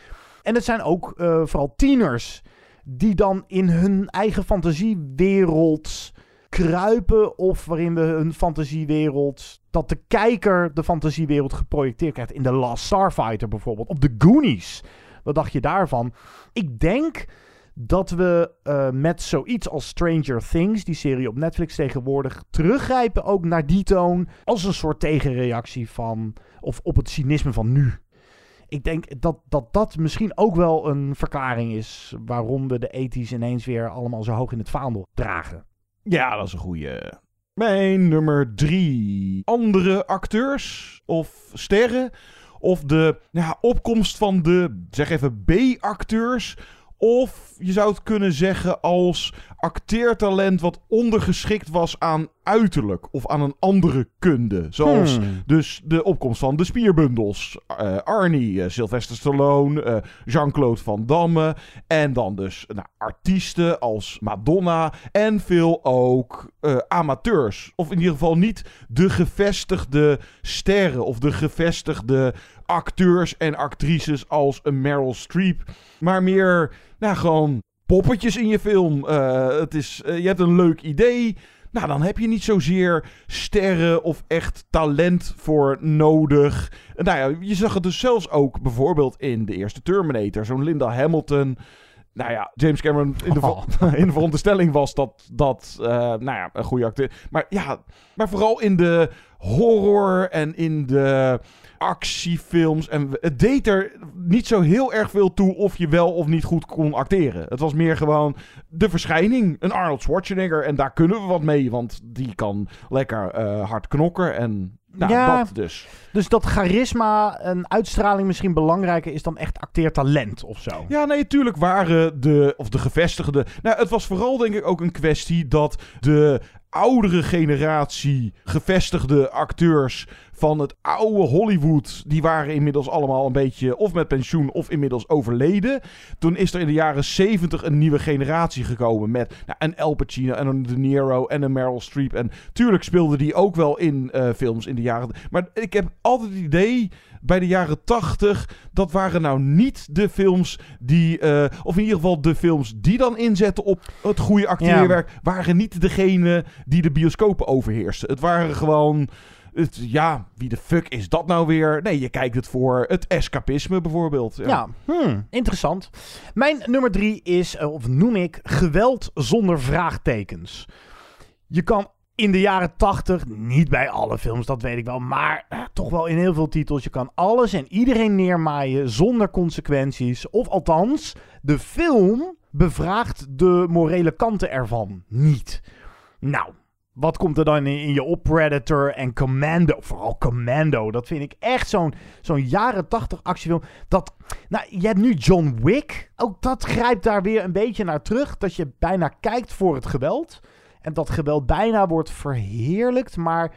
En het zijn ook uh, vooral tieners. Die dan in hun eigen fantasiewereld kruipen. Of waarin we hun fantasiewereld. Dat de kijker de fantasiewereld geprojecteerd krijgt. In The Last Starfighter bijvoorbeeld. Op de Goonies. Wat dacht je daarvan? Ik denk dat we uh, met zoiets als Stranger Things, die serie op Netflix tegenwoordig, teruggrijpen ook naar die toon als een soort tegenreactie van, of op het cynisme van nu. Ik denk dat, dat dat misschien ook wel een verklaring is waarom we de ethisch ineens weer allemaal zo hoog in het vaandel dragen. Ja, dat is een goede. Mijn nummer drie. Andere acteurs of sterren of de ja, opkomst van de, zeg even, B-acteurs of je zou het kunnen zeggen als acteertalent wat ondergeschikt was aan uiterlijk of aan een andere kunde. Zoals Hmm. dus de opkomst van de spierbundels. Eh, Arnie, eh, Sylvester Stallone, eh, Jean-Claude Van Damme. En dan dus nou, artiesten als Madonna. En veel ook amateurs. Of in ieder geval niet de gevestigde sterren of de gevestigde acteurs en actrices als een Meryl Streep. Maar meer, nou gewoon poppetjes in je film. Uh, het is, uh, je hebt een leuk idee. Nou, dan heb je niet zozeer sterren of echt talent voor nodig. Nou ja, je zag het dus zelfs ook bijvoorbeeld in de eerste Terminator. Zo'n Linda Hamilton. Nou ja, James Cameron in de, oh. in de veronderstelling was dat dat uh, nou ja, een goede acteur. Maar ja, maar vooral in de horror en in de actiefilms. En het deed er niet zo heel erg veel toe of je wel of niet goed kon acteren. Het was meer gewoon de verschijning. Een Arnold Schwarzenegger. En daar kunnen we wat mee, want die kan lekker uh, hard knokken. En nou, ja, dat dus. Dus dat charisma en uitstraling misschien belangrijker is dan echt acteertalent of zo. Ja, nee, natuurlijk waren de, of de gevestigde... Nou, het was vooral denk ik ook een kwestie dat de oudere generatie gevestigde acteurs van het oude Hollywood, die waren inmiddels allemaal een beetje of met pensioen of inmiddels overleden. Toen is er in de jaren 70 een nieuwe generatie gekomen met nou, een Al Pacino en een De Niro en een Meryl Streep. En tuurlijk speelde die ook wel in uh, films in de jaren... Maar ik heb altijd het idee bij de jaren 80, dat waren nou niet de films die, uh, of in ieder geval de films die dan inzetten op het goede acteerwerk, ja. waren niet degene die de bioscopen overheersten. Het waren gewoon. Het, ja, wie de fuck is dat nou weer? Nee, je kijkt het voor het escapisme bijvoorbeeld. Ja, ja hmm, interessant. Mijn nummer drie is, eh, of noem ik, geweld zonder vraagtekens. Je kan in de jaren 80, niet bij alle films, dat weet ik wel, maar eh, toch wel in heel veel titels. Je kan alles en iedereen neermaaien zonder consequenties. Of althans, de film bevraagt de morele kanten ervan niet. Nou, wat komt er dan in, je op Predator en Commando? Vooral Commando, dat vind ik echt zo'n zo'n jaren 80 actiefilm. Dat, nou, je hebt nu John Wick. Ook dat grijpt daar weer een beetje naar terug. Dat je bijna kijkt voor het geweld. En dat geweld bijna wordt verheerlijkt. Maar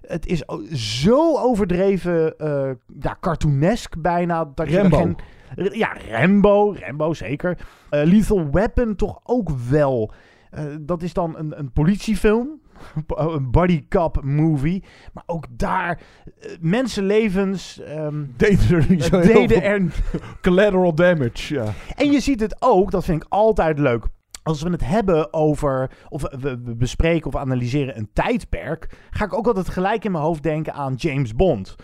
het is zo overdreven, uh, ja, cartoonesk bijna. Dat Rambo. Je geen, ja, Rambo, Rambo zeker. Uh, Lethal Weapon toch ook wel. Uh, dat is dan een, een politiefilm. Een cop movie. Maar ook daar, mensenlevens... Um, deden er niet zo deden er... Collateral damage, ja. En je ziet het ook, dat vind ik altijd leuk als we het hebben over, of we, bespreken of analyseren een tijdperk, ga ik ook altijd gelijk in mijn hoofd denken aan James Bond.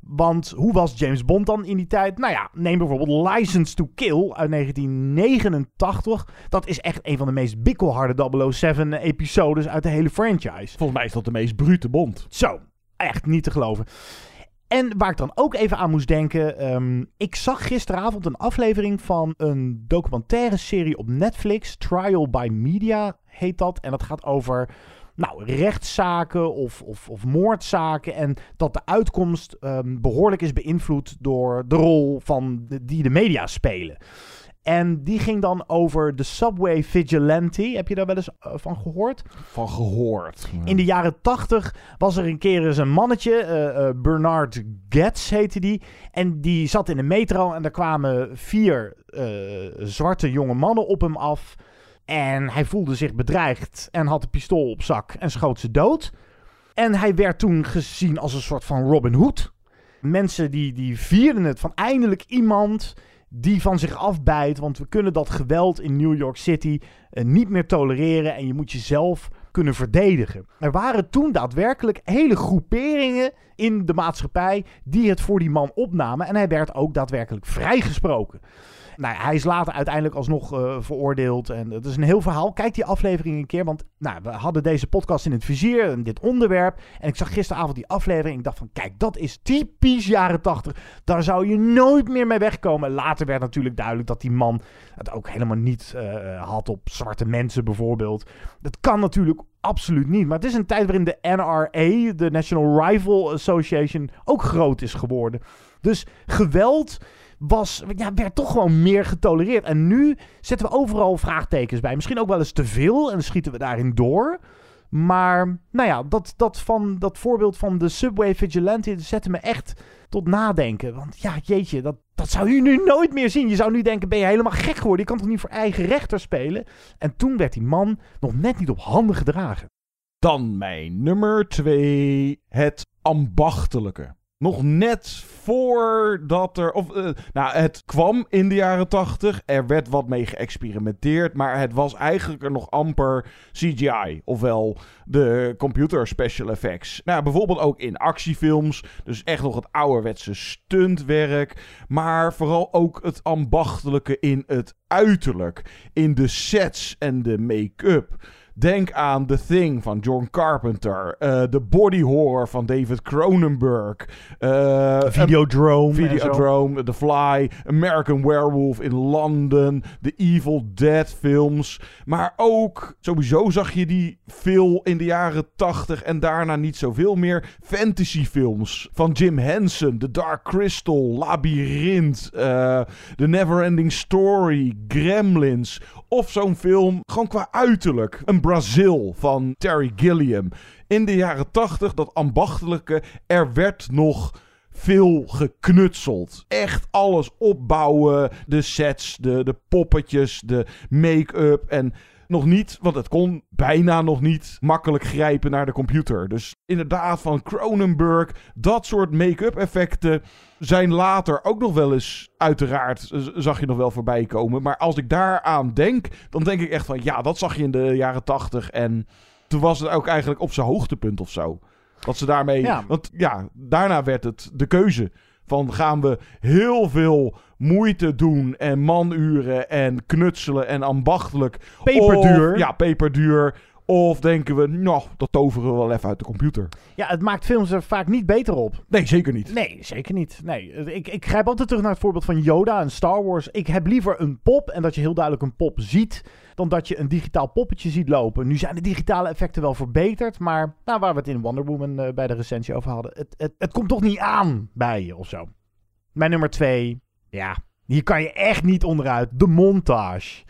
Want hoe was James Bond dan in die tijd? Nou ja, neem bijvoorbeeld License to Kill uit 1989. Dat is echt een van de meest bikkelharde 007-episodes uit de hele franchise. Volgens mij is dat de meest brute Bond. Zo, echt niet te geloven. En waar ik dan ook even aan moest denken. Um, ik zag gisteravond een aflevering van een documentaire serie op Netflix. Trial by Media heet dat. En dat gaat over nou, rechtszaken of, of, of moordzaken. En dat de uitkomst um, behoorlijk is beïnvloed door de rol van de, die de media spelen. En die ging dan over de Subway Vigilante. Heb je daar wel eens uh, van gehoord? Van gehoord. Ja. In de jaren tachtig was er een keer eens een mannetje. Uh, uh, Bernard Getz heette die. En die zat in de metro. En daar kwamen vier zwarte jonge mannen op hem af. En hij voelde zich bedreigd. En had een pistool op zak. En schoot ze dood. En hij werd toen gezien als een soort van Robin Hood. Mensen die, die vierden het van eindelijk iemand die van zich afbijt. Want we kunnen dat geweld in New York City uh, niet meer tolereren. En je moet jezelf kunnen verdedigen. Er waren toen daadwerkelijk hele groeperingen in de maatschappij die het voor die man opnamen. En hij werd ook daadwerkelijk vrijgesproken. Nou, hij is later uiteindelijk alsnog uh, veroordeeld. En het is een heel verhaal. Kijk die aflevering een keer. Want nou, we hadden deze podcast in het vizier. En dit onderwerp. En ik zag gisteravond die aflevering. Ik dacht van, kijk, dat is typisch jaren tachtig. Daar zou je nooit meer mee wegkomen. Later werd natuurlijk duidelijk dat die man het ook helemaal niet uh, had op zwarte mensen bijvoorbeeld. Dat kan natuurlijk absoluut niet. Maar het is een tijd waarin de NRA, de National Rifle Association, ook groot is geworden. Dus geweld was, ja, werd toch gewoon meer getolereerd. En nu zetten we overal vraagtekens bij. Misschien ook wel eens te veel en schieten we daarin door. Maar nou ja, dat, dat, van, dat voorbeeld van de Subway Vigilante zette me echt tot nadenken. Want ja, jeetje, dat, dat zou je nu nooit meer zien. Je zou nu denken, ben je helemaal gek geworden? Je kan toch niet voor eigen rechter spelen? En toen werd die man nog net niet op handen gedragen. Dan mijn nummer twee, het ambachtelijke. Nog net voordat er. Of, eh, nou, het kwam in de jaren tachtig. Er werd wat mee geëxperimenteerd. Maar het was eigenlijk nog amper CGI. Ofwel de computer special effects. Nou, bijvoorbeeld ook in actiefilms. Dus echt nog het ouderwetse stuntwerk. Maar vooral ook het ambachtelijke in het uiterlijk. In de sets en de make-up. Denk aan The Thing van John Carpenter. eh, de body horror van David Cronenberg. eh, Videodrome. Videodrome, The Fly, American Werewolf in London, de Evil Dead films. Maar ook, sowieso zag je die veel in de jaren 80 en daarna niet zoveel meer. Fantasyfilms van Jim Henson, The Dark Crystal, Labyrinth, eh, The Neverending Story, Gremlins. Of zo'n film gewoon qua uiterlijk. Een Brazil van Terry Gilliam. In de jaren 80, dat ambachtelijke, er werd nog veel geknutseld. Echt alles opbouwen. De sets, de, de poppetjes, de make-up. En nog niet, want het kon bijna nog niet makkelijk grijpen naar de computer. Dus inderdaad, van Cronenberg, dat soort make-up effecten zijn later ook nog wel eens, uiteraard, zag je nog wel voorbij komen. Maar als ik daaraan denk, dan denk ik echt van, ja, dat zag je in de jaren tachtig. En toen was het ook eigenlijk op zijn hoogtepunt of zo. Dat ze daarmee. Ja. Want ja, daarna werd het de keuze. Van gaan we heel veel moeite doen en manuren en knutselen en ambachtelijk. Peperduur. Of- ja, peperduur. Of denken we, nou, dat toveren we wel even uit de computer. Ja, het maakt films er vaak niet beter op. Nee, zeker niet. Nee, zeker niet. Nee, ik, ik grijp altijd terug naar het voorbeeld van Yoda en Star Wars. Ik heb liever een pop en dat je heel duidelijk een pop ziet, dan dat je een digitaal poppetje ziet lopen. Nu zijn de digitale effecten wel verbeterd, maar nou, waar we het in Wonder Woman eh, bij de recensie over hadden, het, het, het komt toch niet aan bij je of zo. Mijn nummer twee, ja, hier kan je echt niet onderuit. De montage.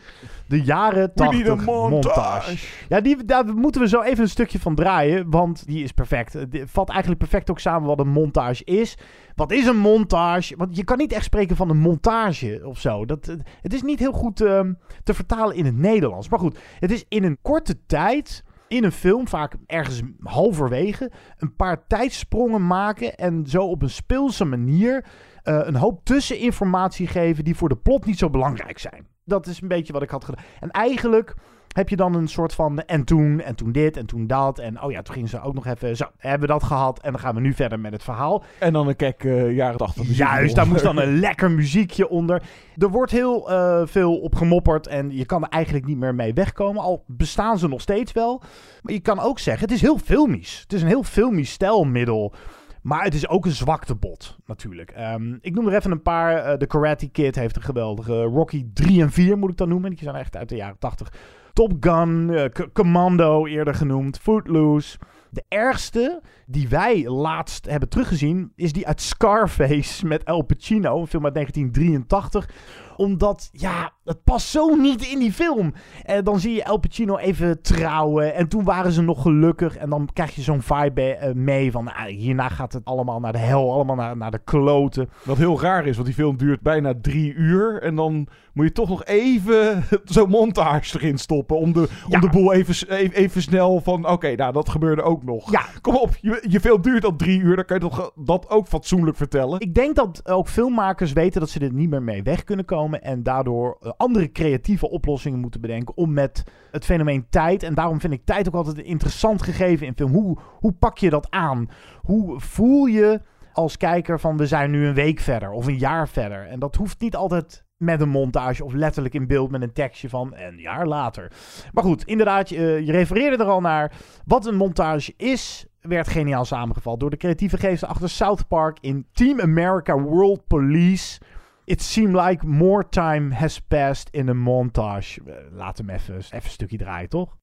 De jaren We need a 80 montage. montage. Ja, die, daar moeten we zo even een stukje van draaien, want die is perfect. Het vat eigenlijk perfect ook samen wat een montage is. Wat is een montage? Want je kan niet echt spreken van een montage of zo. Dat, het- het is niet heel goed ehm, te vertalen in het Nederlands. Maar goed, het is in een korte tijd in een film, vaak ergens halverwege, een paar tijdsprongen maken en zo op een speelse manier eh, een hoop tusseninformatie geven die voor de plot niet zo belangrijk zijn. Dat is een beetje wat ik had gedaan. En eigenlijk heb je dan een soort van en toen en toen dit en toen dat en oh ja, toen gingen ze ook nog even zo, hebben we dat gehad en dan gaan we nu verder met het verhaal. En dan een kek eh, jaren 80 muziek Juist, daar moest dan een lekker muziekje onder. Er wordt heel eh, veel op gemopperd en je kan er eigenlijk niet meer mee wegkomen. Al bestaan ze nog steeds wel. Maar je kan ook zeggen, het is heel filmisch. Het is een heel filmisch stijlmiddel. Maar het is ook een zwaktebod, natuurlijk. Ehm, ik noem er even een paar. Eh, de Karate Kid heeft een geweldige Rocky 3 en 4, moet ik dan noemen. Die zijn echt uit de jaren 80. Top Gun, eh, Commando eerder genoemd, Footloose. De ergste die wij laatst hebben teruggezien is die uit Scarface met El Pacino, een film uit 1983 omdat, ja, het past zo niet in die film. En dan zie je El Pacino even trouwen. En toen waren ze nog gelukkig. En dan krijg je zo'n vibe eh, mee van... ah, hierna gaat het allemaal naar de hel. Allemaal naar, naar de kloten. Wat heel raar is, want die film duurt bijna drie uur. En dan moet je toch nog even zo'n montage erin stoppen. Om de, om de boel even, even, even snel van... Oké, nou, dat gebeurde ook nog. Ja. Kom op, je, je film duurt al drie uur. Dan kan je toch dat ook fatsoenlijk vertellen. Ik denk dat ook filmmakers weten dat ze er niet meer mee weg kunnen komen. En daardoor eh, andere creatieve oplossingen moeten bedenken om met het fenomeen tijd. En daarom vind ik tijd ook altijd een interessant gegeven in film. Hoe, hoe pak je dat aan? Hoe voel je als kijker van we zijn nu een week verder of een jaar verder? En dat hoeft niet altijd met een montage of letterlijk in beeld met een tekstje van een jaar later. Maar goed, inderdaad, je, je refereerde er al naar. Wat een montage is, werd geniaal samengevat door de creatieve geesten achter South Park in Team America World Police. It seemed like more time has passed in a montage. Eh, Laat hem even, even een stukje draaien, toch?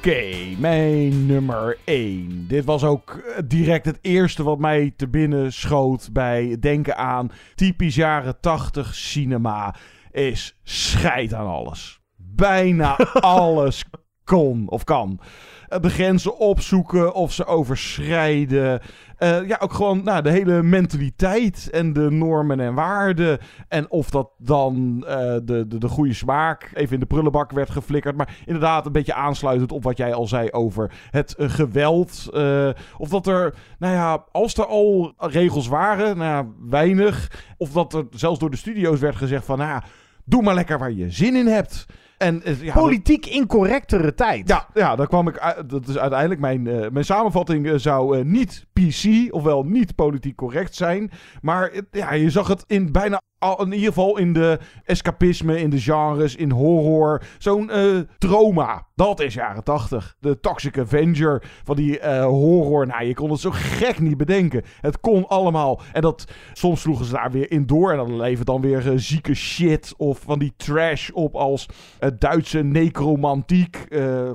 Oké, mijn nummer 1. Dit was ook eh, direct het eerste wat mij te binnen schoot bij denken aan typisch jaren 80 cinema. Is scheid aan alles. Bijna alles kon of kan. Eh, De grenzen opzoeken of ze overschrijden. Eh, ja, ook gewoon nou, de hele mentaliteit en de normen en waarden. En of dat dan eh, de, de, de goede smaak even in de prullenbak werd geflikkerd. Maar inderdaad, een beetje aansluitend op wat jij al zei over het eh, geweld. of dat er, nou ja, als er al regels waren, nou weinig. Of dat er zelfs door de studio's werd gezegd van, nou ja, doe maar lekker waar je zin in hebt. En, eh, ja, Politiek incorrectere tijd. ja, ja, daar kwam ik. uit- Dat is uiteindelijk mijn, eh, mijn samenvatting eh, zou niet PC, ofwel niet politiek correct zijn. Maar ja, je zag het in bijna. Al, in ieder geval in de escapisme, in de genres, in horror. Zo'n eh, trauma. Dat is jaren 80. De Toxic Avenger van die eh, horror. Nou, je kon het zo gek niet bedenken. Het kon allemaal. En dat soms sloegen ze daar weer in door. En dan levert dan weer eh, zieke shit. Of van die trash op als Duitse necromantiek.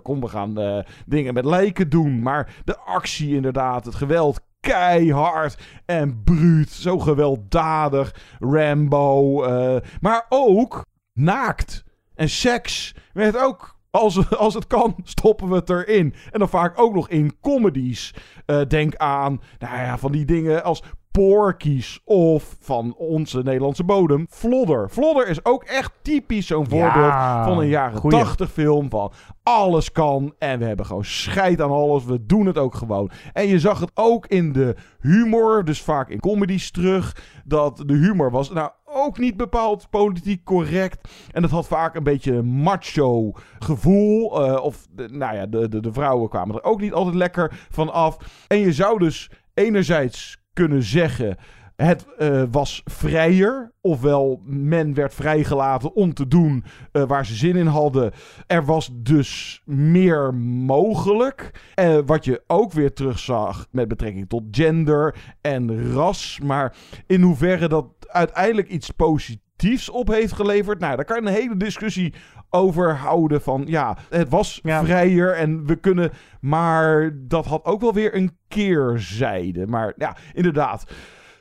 Kom, we gaan dingen met lijken doen. Maar de actie inderdaad, het geweld. Keihard en bruut. Zo gewelddadig. Rambo. eh, maar ook naakt. En seks werd ook als, als het kan, stoppen we het erin. En dan vaak ook nog in comedies. Eh, denk aan, nou ja, van die dingen als Porky's of van onze Nederlandse bodem, Flodder. Flodder is ook echt typisch zo'n Ja, voorbeeld van een jaren goeie. 80 film van alles kan en we hebben gewoon scheid aan alles. We doen het ook gewoon. En je zag het ook in de humor, dus vaak in comedies terug, dat de humor was nou ook niet bepaald politiek correct. En dat had vaak een beetje een macho gevoel. eh, of, de, nou ja, de, de, de vrouwen kwamen er ook niet altijd lekker van af. En je zou dus enerzijds kunnen zeggen... Het eh, was vrijer, ofwel men werd vrijgelaten om te doen eh, waar ze zin in hadden. Er was dus meer mogelijk. Eh, wat je ook weer terugzag met betrekking tot gender en ras. Maar in hoeverre dat uiteindelijk iets positiefs op heeft geleverd. Nou, daar kan je een hele discussie over houden. Van ja, het was vrijer en we kunnen. Maar dat had ook wel weer een keerzijde. Maar ja, inderdaad.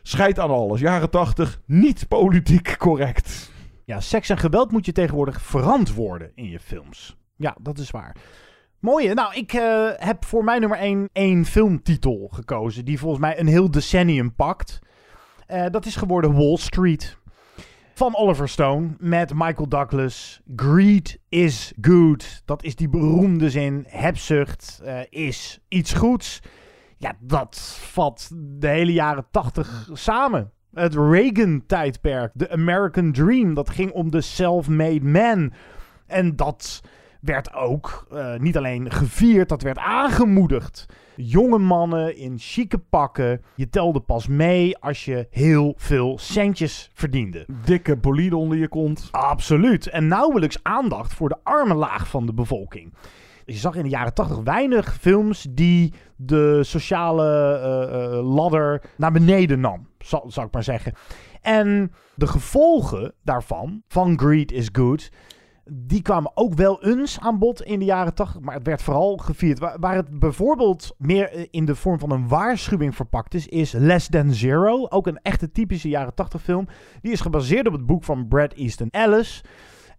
Scheid aan alles. Jaren 80, niet politiek correct. Ja, seks en geweld moet je tegenwoordig verantwoorden in je films. Ja, dat is waar. Mooie. Nou, ik eh, heb voor mijn nummer 1 één filmtitel gekozen. Die volgens mij een heel decennium pakt. Eh, dat is geworden Wall Street. Van Oliver Stone met Michael Douglas. Greed is good. Dat is die beroemde zin. Hebzucht eh, is iets goeds. Ja, dat vat de hele jaren 80 samen. Het Reagan-tijdperk, de American Dream, dat ging om de self-made man. En dat werd ook eh, niet alleen gevierd, dat werd aangemoedigd. Jonge mannen in chique pakken. Je telde pas mee als je heel veel centjes verdiende. Dikke bolide onder je kont. Absoluut. En nauwelijks aandacht voor de arme laag van de bevolking. Je zag in de jaren 80 weinig films die de sociale eh, eh, ladder naar beneden nam, zal, zou ik maar zeggen. En de gevolgen daarvan, van Greed is Good, die kwamen ook wel eens aan bod in de jaren 80, maar het werd vooral gevierd. Waar, waar het bijvoorbeeld meer eh, in de vorm van een waarschuwing verpakt is, is Less Than Zero. Ook een echte typische jaren 80 film. Die is gebaseerd op het boek van Brad Easton Ellis.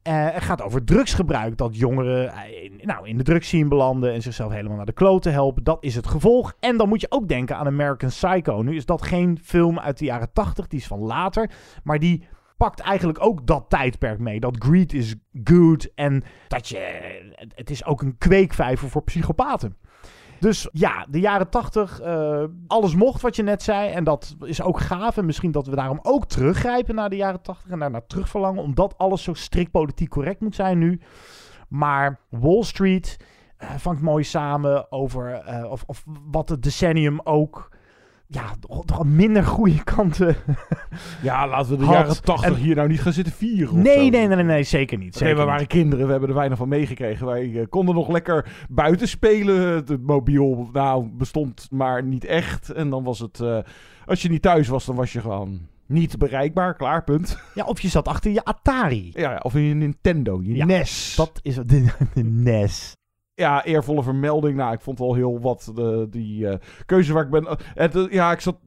Eh, het gaat over drugsgebruik. Dat jongeren eh, in, nou, in de drugsscene belanden en zichzelf helemaal naar de kloten helpen. Dat is het gevolg. En dan moet je ook denken aan American Psycho. Nu is dat geen film uit de jaren 80, die is van later. Maar die pakt eigenlijk ook dat tijdperk mee. Dat greed is good en dat je... Het is ook een kweekvijver voor psychopaten. Dus ja, de jaren 80, eh, alles mocht wat je net zei. En dat is ook gaaf. En misschien dat we daarom ook teruggrijpen naar de jaren 80 en daar naar terugverlangen. Omdat alles zo strikt politiek correct moet zijn nu. Maar Wall Street eh, vangt mooi samen over eh, of, of wat het decennium ook. Ja, toch minder goede kanten. Ja, laten we de had. jaren 80 En- hier nou niet gaan zitten vieren. Nee, nee, nee, nee, nee, zeker niet. Zeker we niet. waren kinderen, we hebben er weinig van meegekregen. Wij eh, konden nog lekker buiten spelen. Het mobiel nou, bestond maar niet echt. En dan was het, eh, als je niet thuis was, dan was je gewoon niet bereikbaar. Klaar, punt. Ja, of je zat achter je Atari. Ja, ja, of in je Nintendo, je Ja, NES. Dat is de, de NES. Ja, eervolle vermelding. Nou, ik vond wel heel wat de, die eh, keuze waar ik ben. eh, ja, ik zat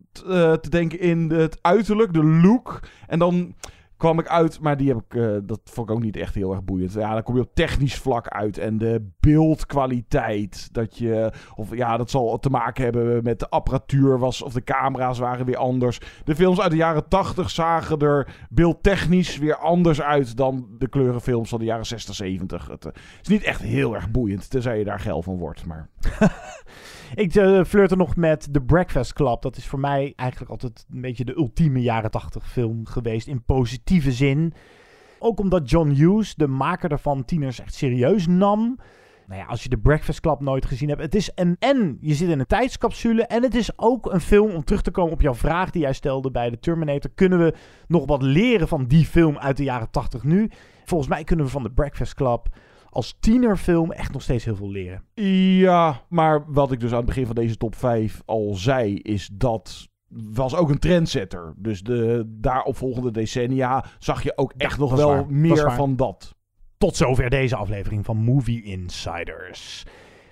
te denken in het uiterlijk, de look. En dan kwam ik uit, maar die heb ik, eh, dat vond ik ook niet echt heel erg boeiend. Ja, dan kom je op technisch vlak uit en de beeldkwaliteit. Dat je, of ja, dat zal te maken hebben met de apparatuur was, of de camera's waren weer anders. De films uit de jaren 80 zagen er beeldtechnisch weer anders uit dan de kleurenfilms van de jaren 60, 70. Het eh, is niet echt heel erg boeiend, tenzij je daar geil van wordt, maar... Ik uh, nog met The Breakfast Club. Dat is voor mij eigenlijk altijd een beetje de ultieme jaren 80 film geweest in positieve zin. Ook omdat John Hughes, de maker daarvan, tieners echt serieus nam. Nou ja, als je The Breakfast Club nooit gezien hebt. Het is een en je zit in een tijdscapsule. En het is ook een film om terug te komen op jouw vraag die jij stelde bij de Terminator. Kunnen we nog wat leren van die film uit de jaren 80 nu? Volgens mij kunnen we van The Breakfast Club als tienerfilm echt nog steeds heel veel leren. Ja, maar wat ik dus aan het begin van deze top 5 al zei, is dat was ook een trendsetter. Dus de daaropvolgende decennia zag je ook echt Ja, nog wel waar. Meer van dat. Tot zover deze aflevering van Movie Insiders.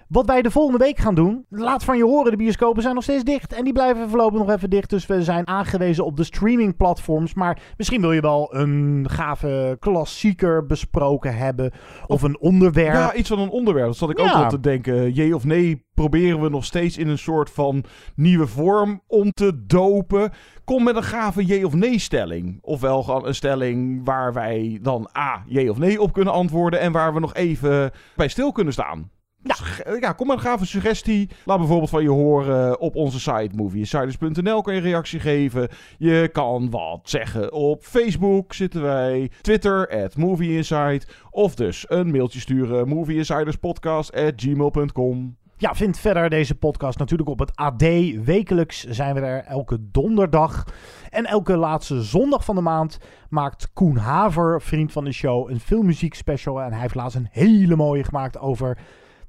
Wat wij de volgende week gaan doen. Laat van je horen, de bioscopen zijn nog steeds dicht. En die blijven voorlopig nog even dicht. Dus we zijn aangewezen op de streamingplatforms. Maar misschien wil je wel een gave klassieker besproken hebben. Of een onderwerp. Ja, iets van een onderwerp. Dat zat ik ook wel te denken. Jee of nee, proberen we nog steeds in een soort van nieuwe vorm om te dopen. Kom met een gave jee of nee stelling. Ofwel gewoon een stelling waar wij dan A, jee of nee op kunnen antwoorden. En waar we nog even bij stil kunnen staan. Ja. ja, kom met een gave suggestie. Laat bijvoorbeeld van je horen op onze site movieinsiders.nl kan je reactie geven. Je kan wat zeggen op Facebook zitten wij. Twitter, at movieinsight. Of dus een mailtje sturen, movieinsiderspodcast at gmail.com. Ja, vind verder deze podcast natuurlijk op het AD. Wekelijks zijn we er elke donderdag. En elke laatste zondag van de maand maakt Koen Haver, vriend van de show, een filmmuziek special. En hij heeft laatst een hele mooie gemaakt over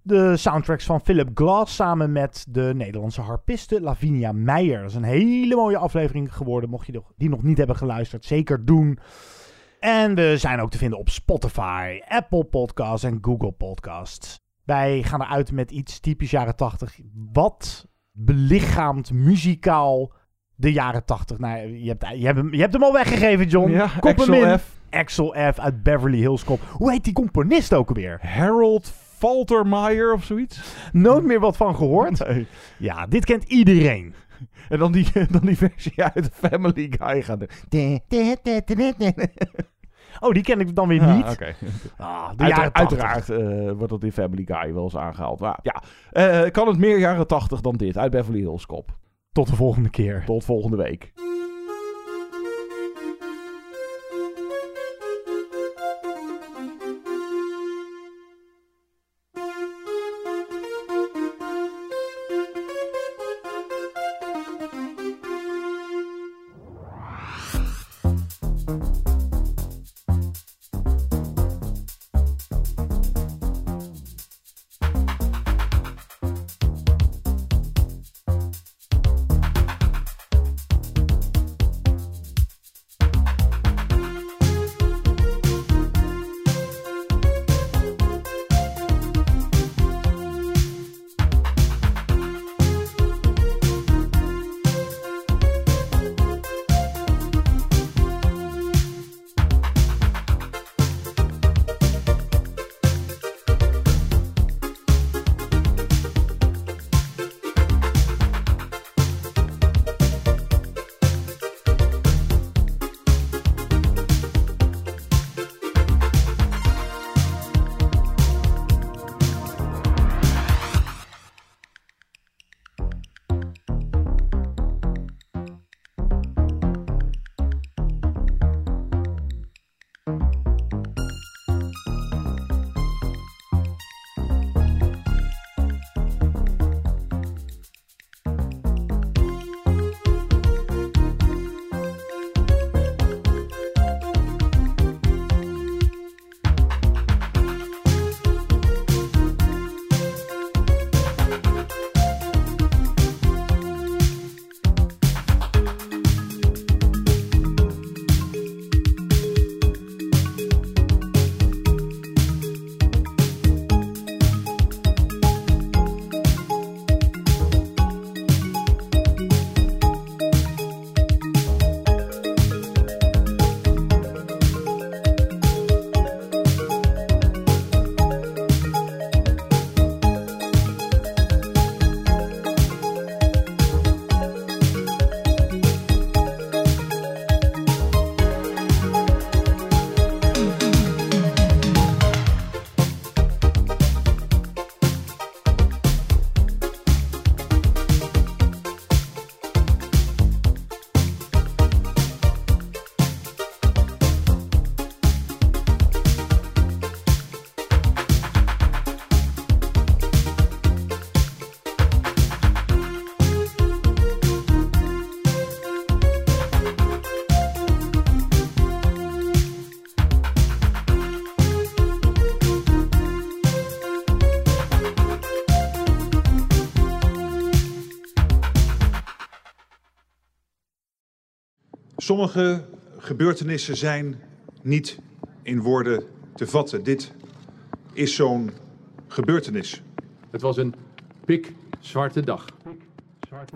de soundtracks van Philip Glass samen met de Nederlandse harpiste Lavinia Meijer. Dat is een hele mooie aflevering geworden. Mocht je die nog niet hebben geluisterd, zeker doen. En we zijn ook te vinden op Spotify, Apple Podcasts en Google Podcasts. Wij gaan eruit met iets typisch jaren 80. Wat belichaamt muzikaal de jaren 80? Nou, je hebt, je hebt, hem, je hebt hem al weggegeven, John. Ja, Kop Axel. F. Axel F. uit Beverly Hills Cop. Hoe heet die componist ook alweer? Harold Faltermeyer of zoiets? Nooit meer wat van gehoord? Nee. Ja, dit kent iedereen. En dan die, dan die versie uit Family Guy gaan doen. Oh, die ken ik dan weer Ah, niet. Ah, de Uitera- jaren 80. Uiteraard eh, wordt dat in Family Guy wel eens aangehaald. Maar ja, eh, kan het meer jaren 80 dan dit uit Beverly Hills Cop. Tot de volgende keer. Tot volgende week. Sommige gebeurtenissen zijn niet in woorden te vatten. Dit is zo'n gebeurtenis. Het was een pikzwarte dag.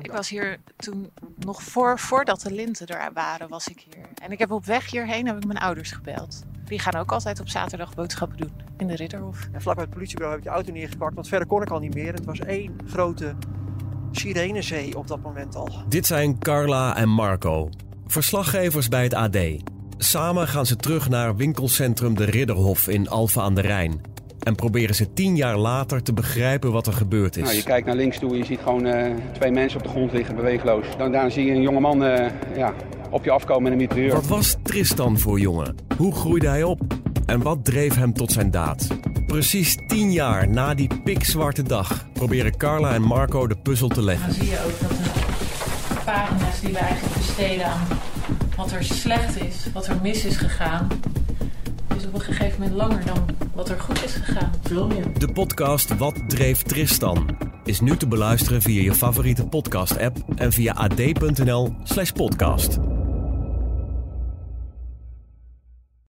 Ik was hier toen nog voor, voordat de linten er waren, was ik hier. En ik heb op weg hierheen heb ik mijn ouders gebeld. Die gaan ook altijd op zaterdag boodschappen doen in de Ridderhof. En vlak bij het politiebureau heb ik de auto neergepakt, want verder kon ik al niet meer. Het was één grote sirenezee op dat moment al. Dit zijn Carla en Marco, verslaggevers bij het AD. Samen gaan ze terug naar winkelcentrum De Ridderhof in Alphen aan de Rijn. En proberen ze tien jaar later te begrijpen wat er gebeurd is. Nou, je kijkt naar links toe en je ziet gewoon uh, twee mensen op de grond liggen, beweegloos. Dan, daarna zie je een jongeman uh, ja, op je afkomen met een mitrailleur. Wat was Tristan voor jongen? Hoe groeide hij op? En wat dreef hem tot zijn daad? Precies tien jaar na die pikzwarte dag proberen Carla en Marco de puzzel te leggen. Dan zie je ook dat de pagina's die we eigenlijk besteden aan wat er slecht is, wat er mis is gegaan, is op een gegeven moment langer dan wat er goed is gegaan. Veel meer. De podcast Wat dreef Tristan is nu te beluisteren via je favoriete podcast-app en via ad.nl/podcast.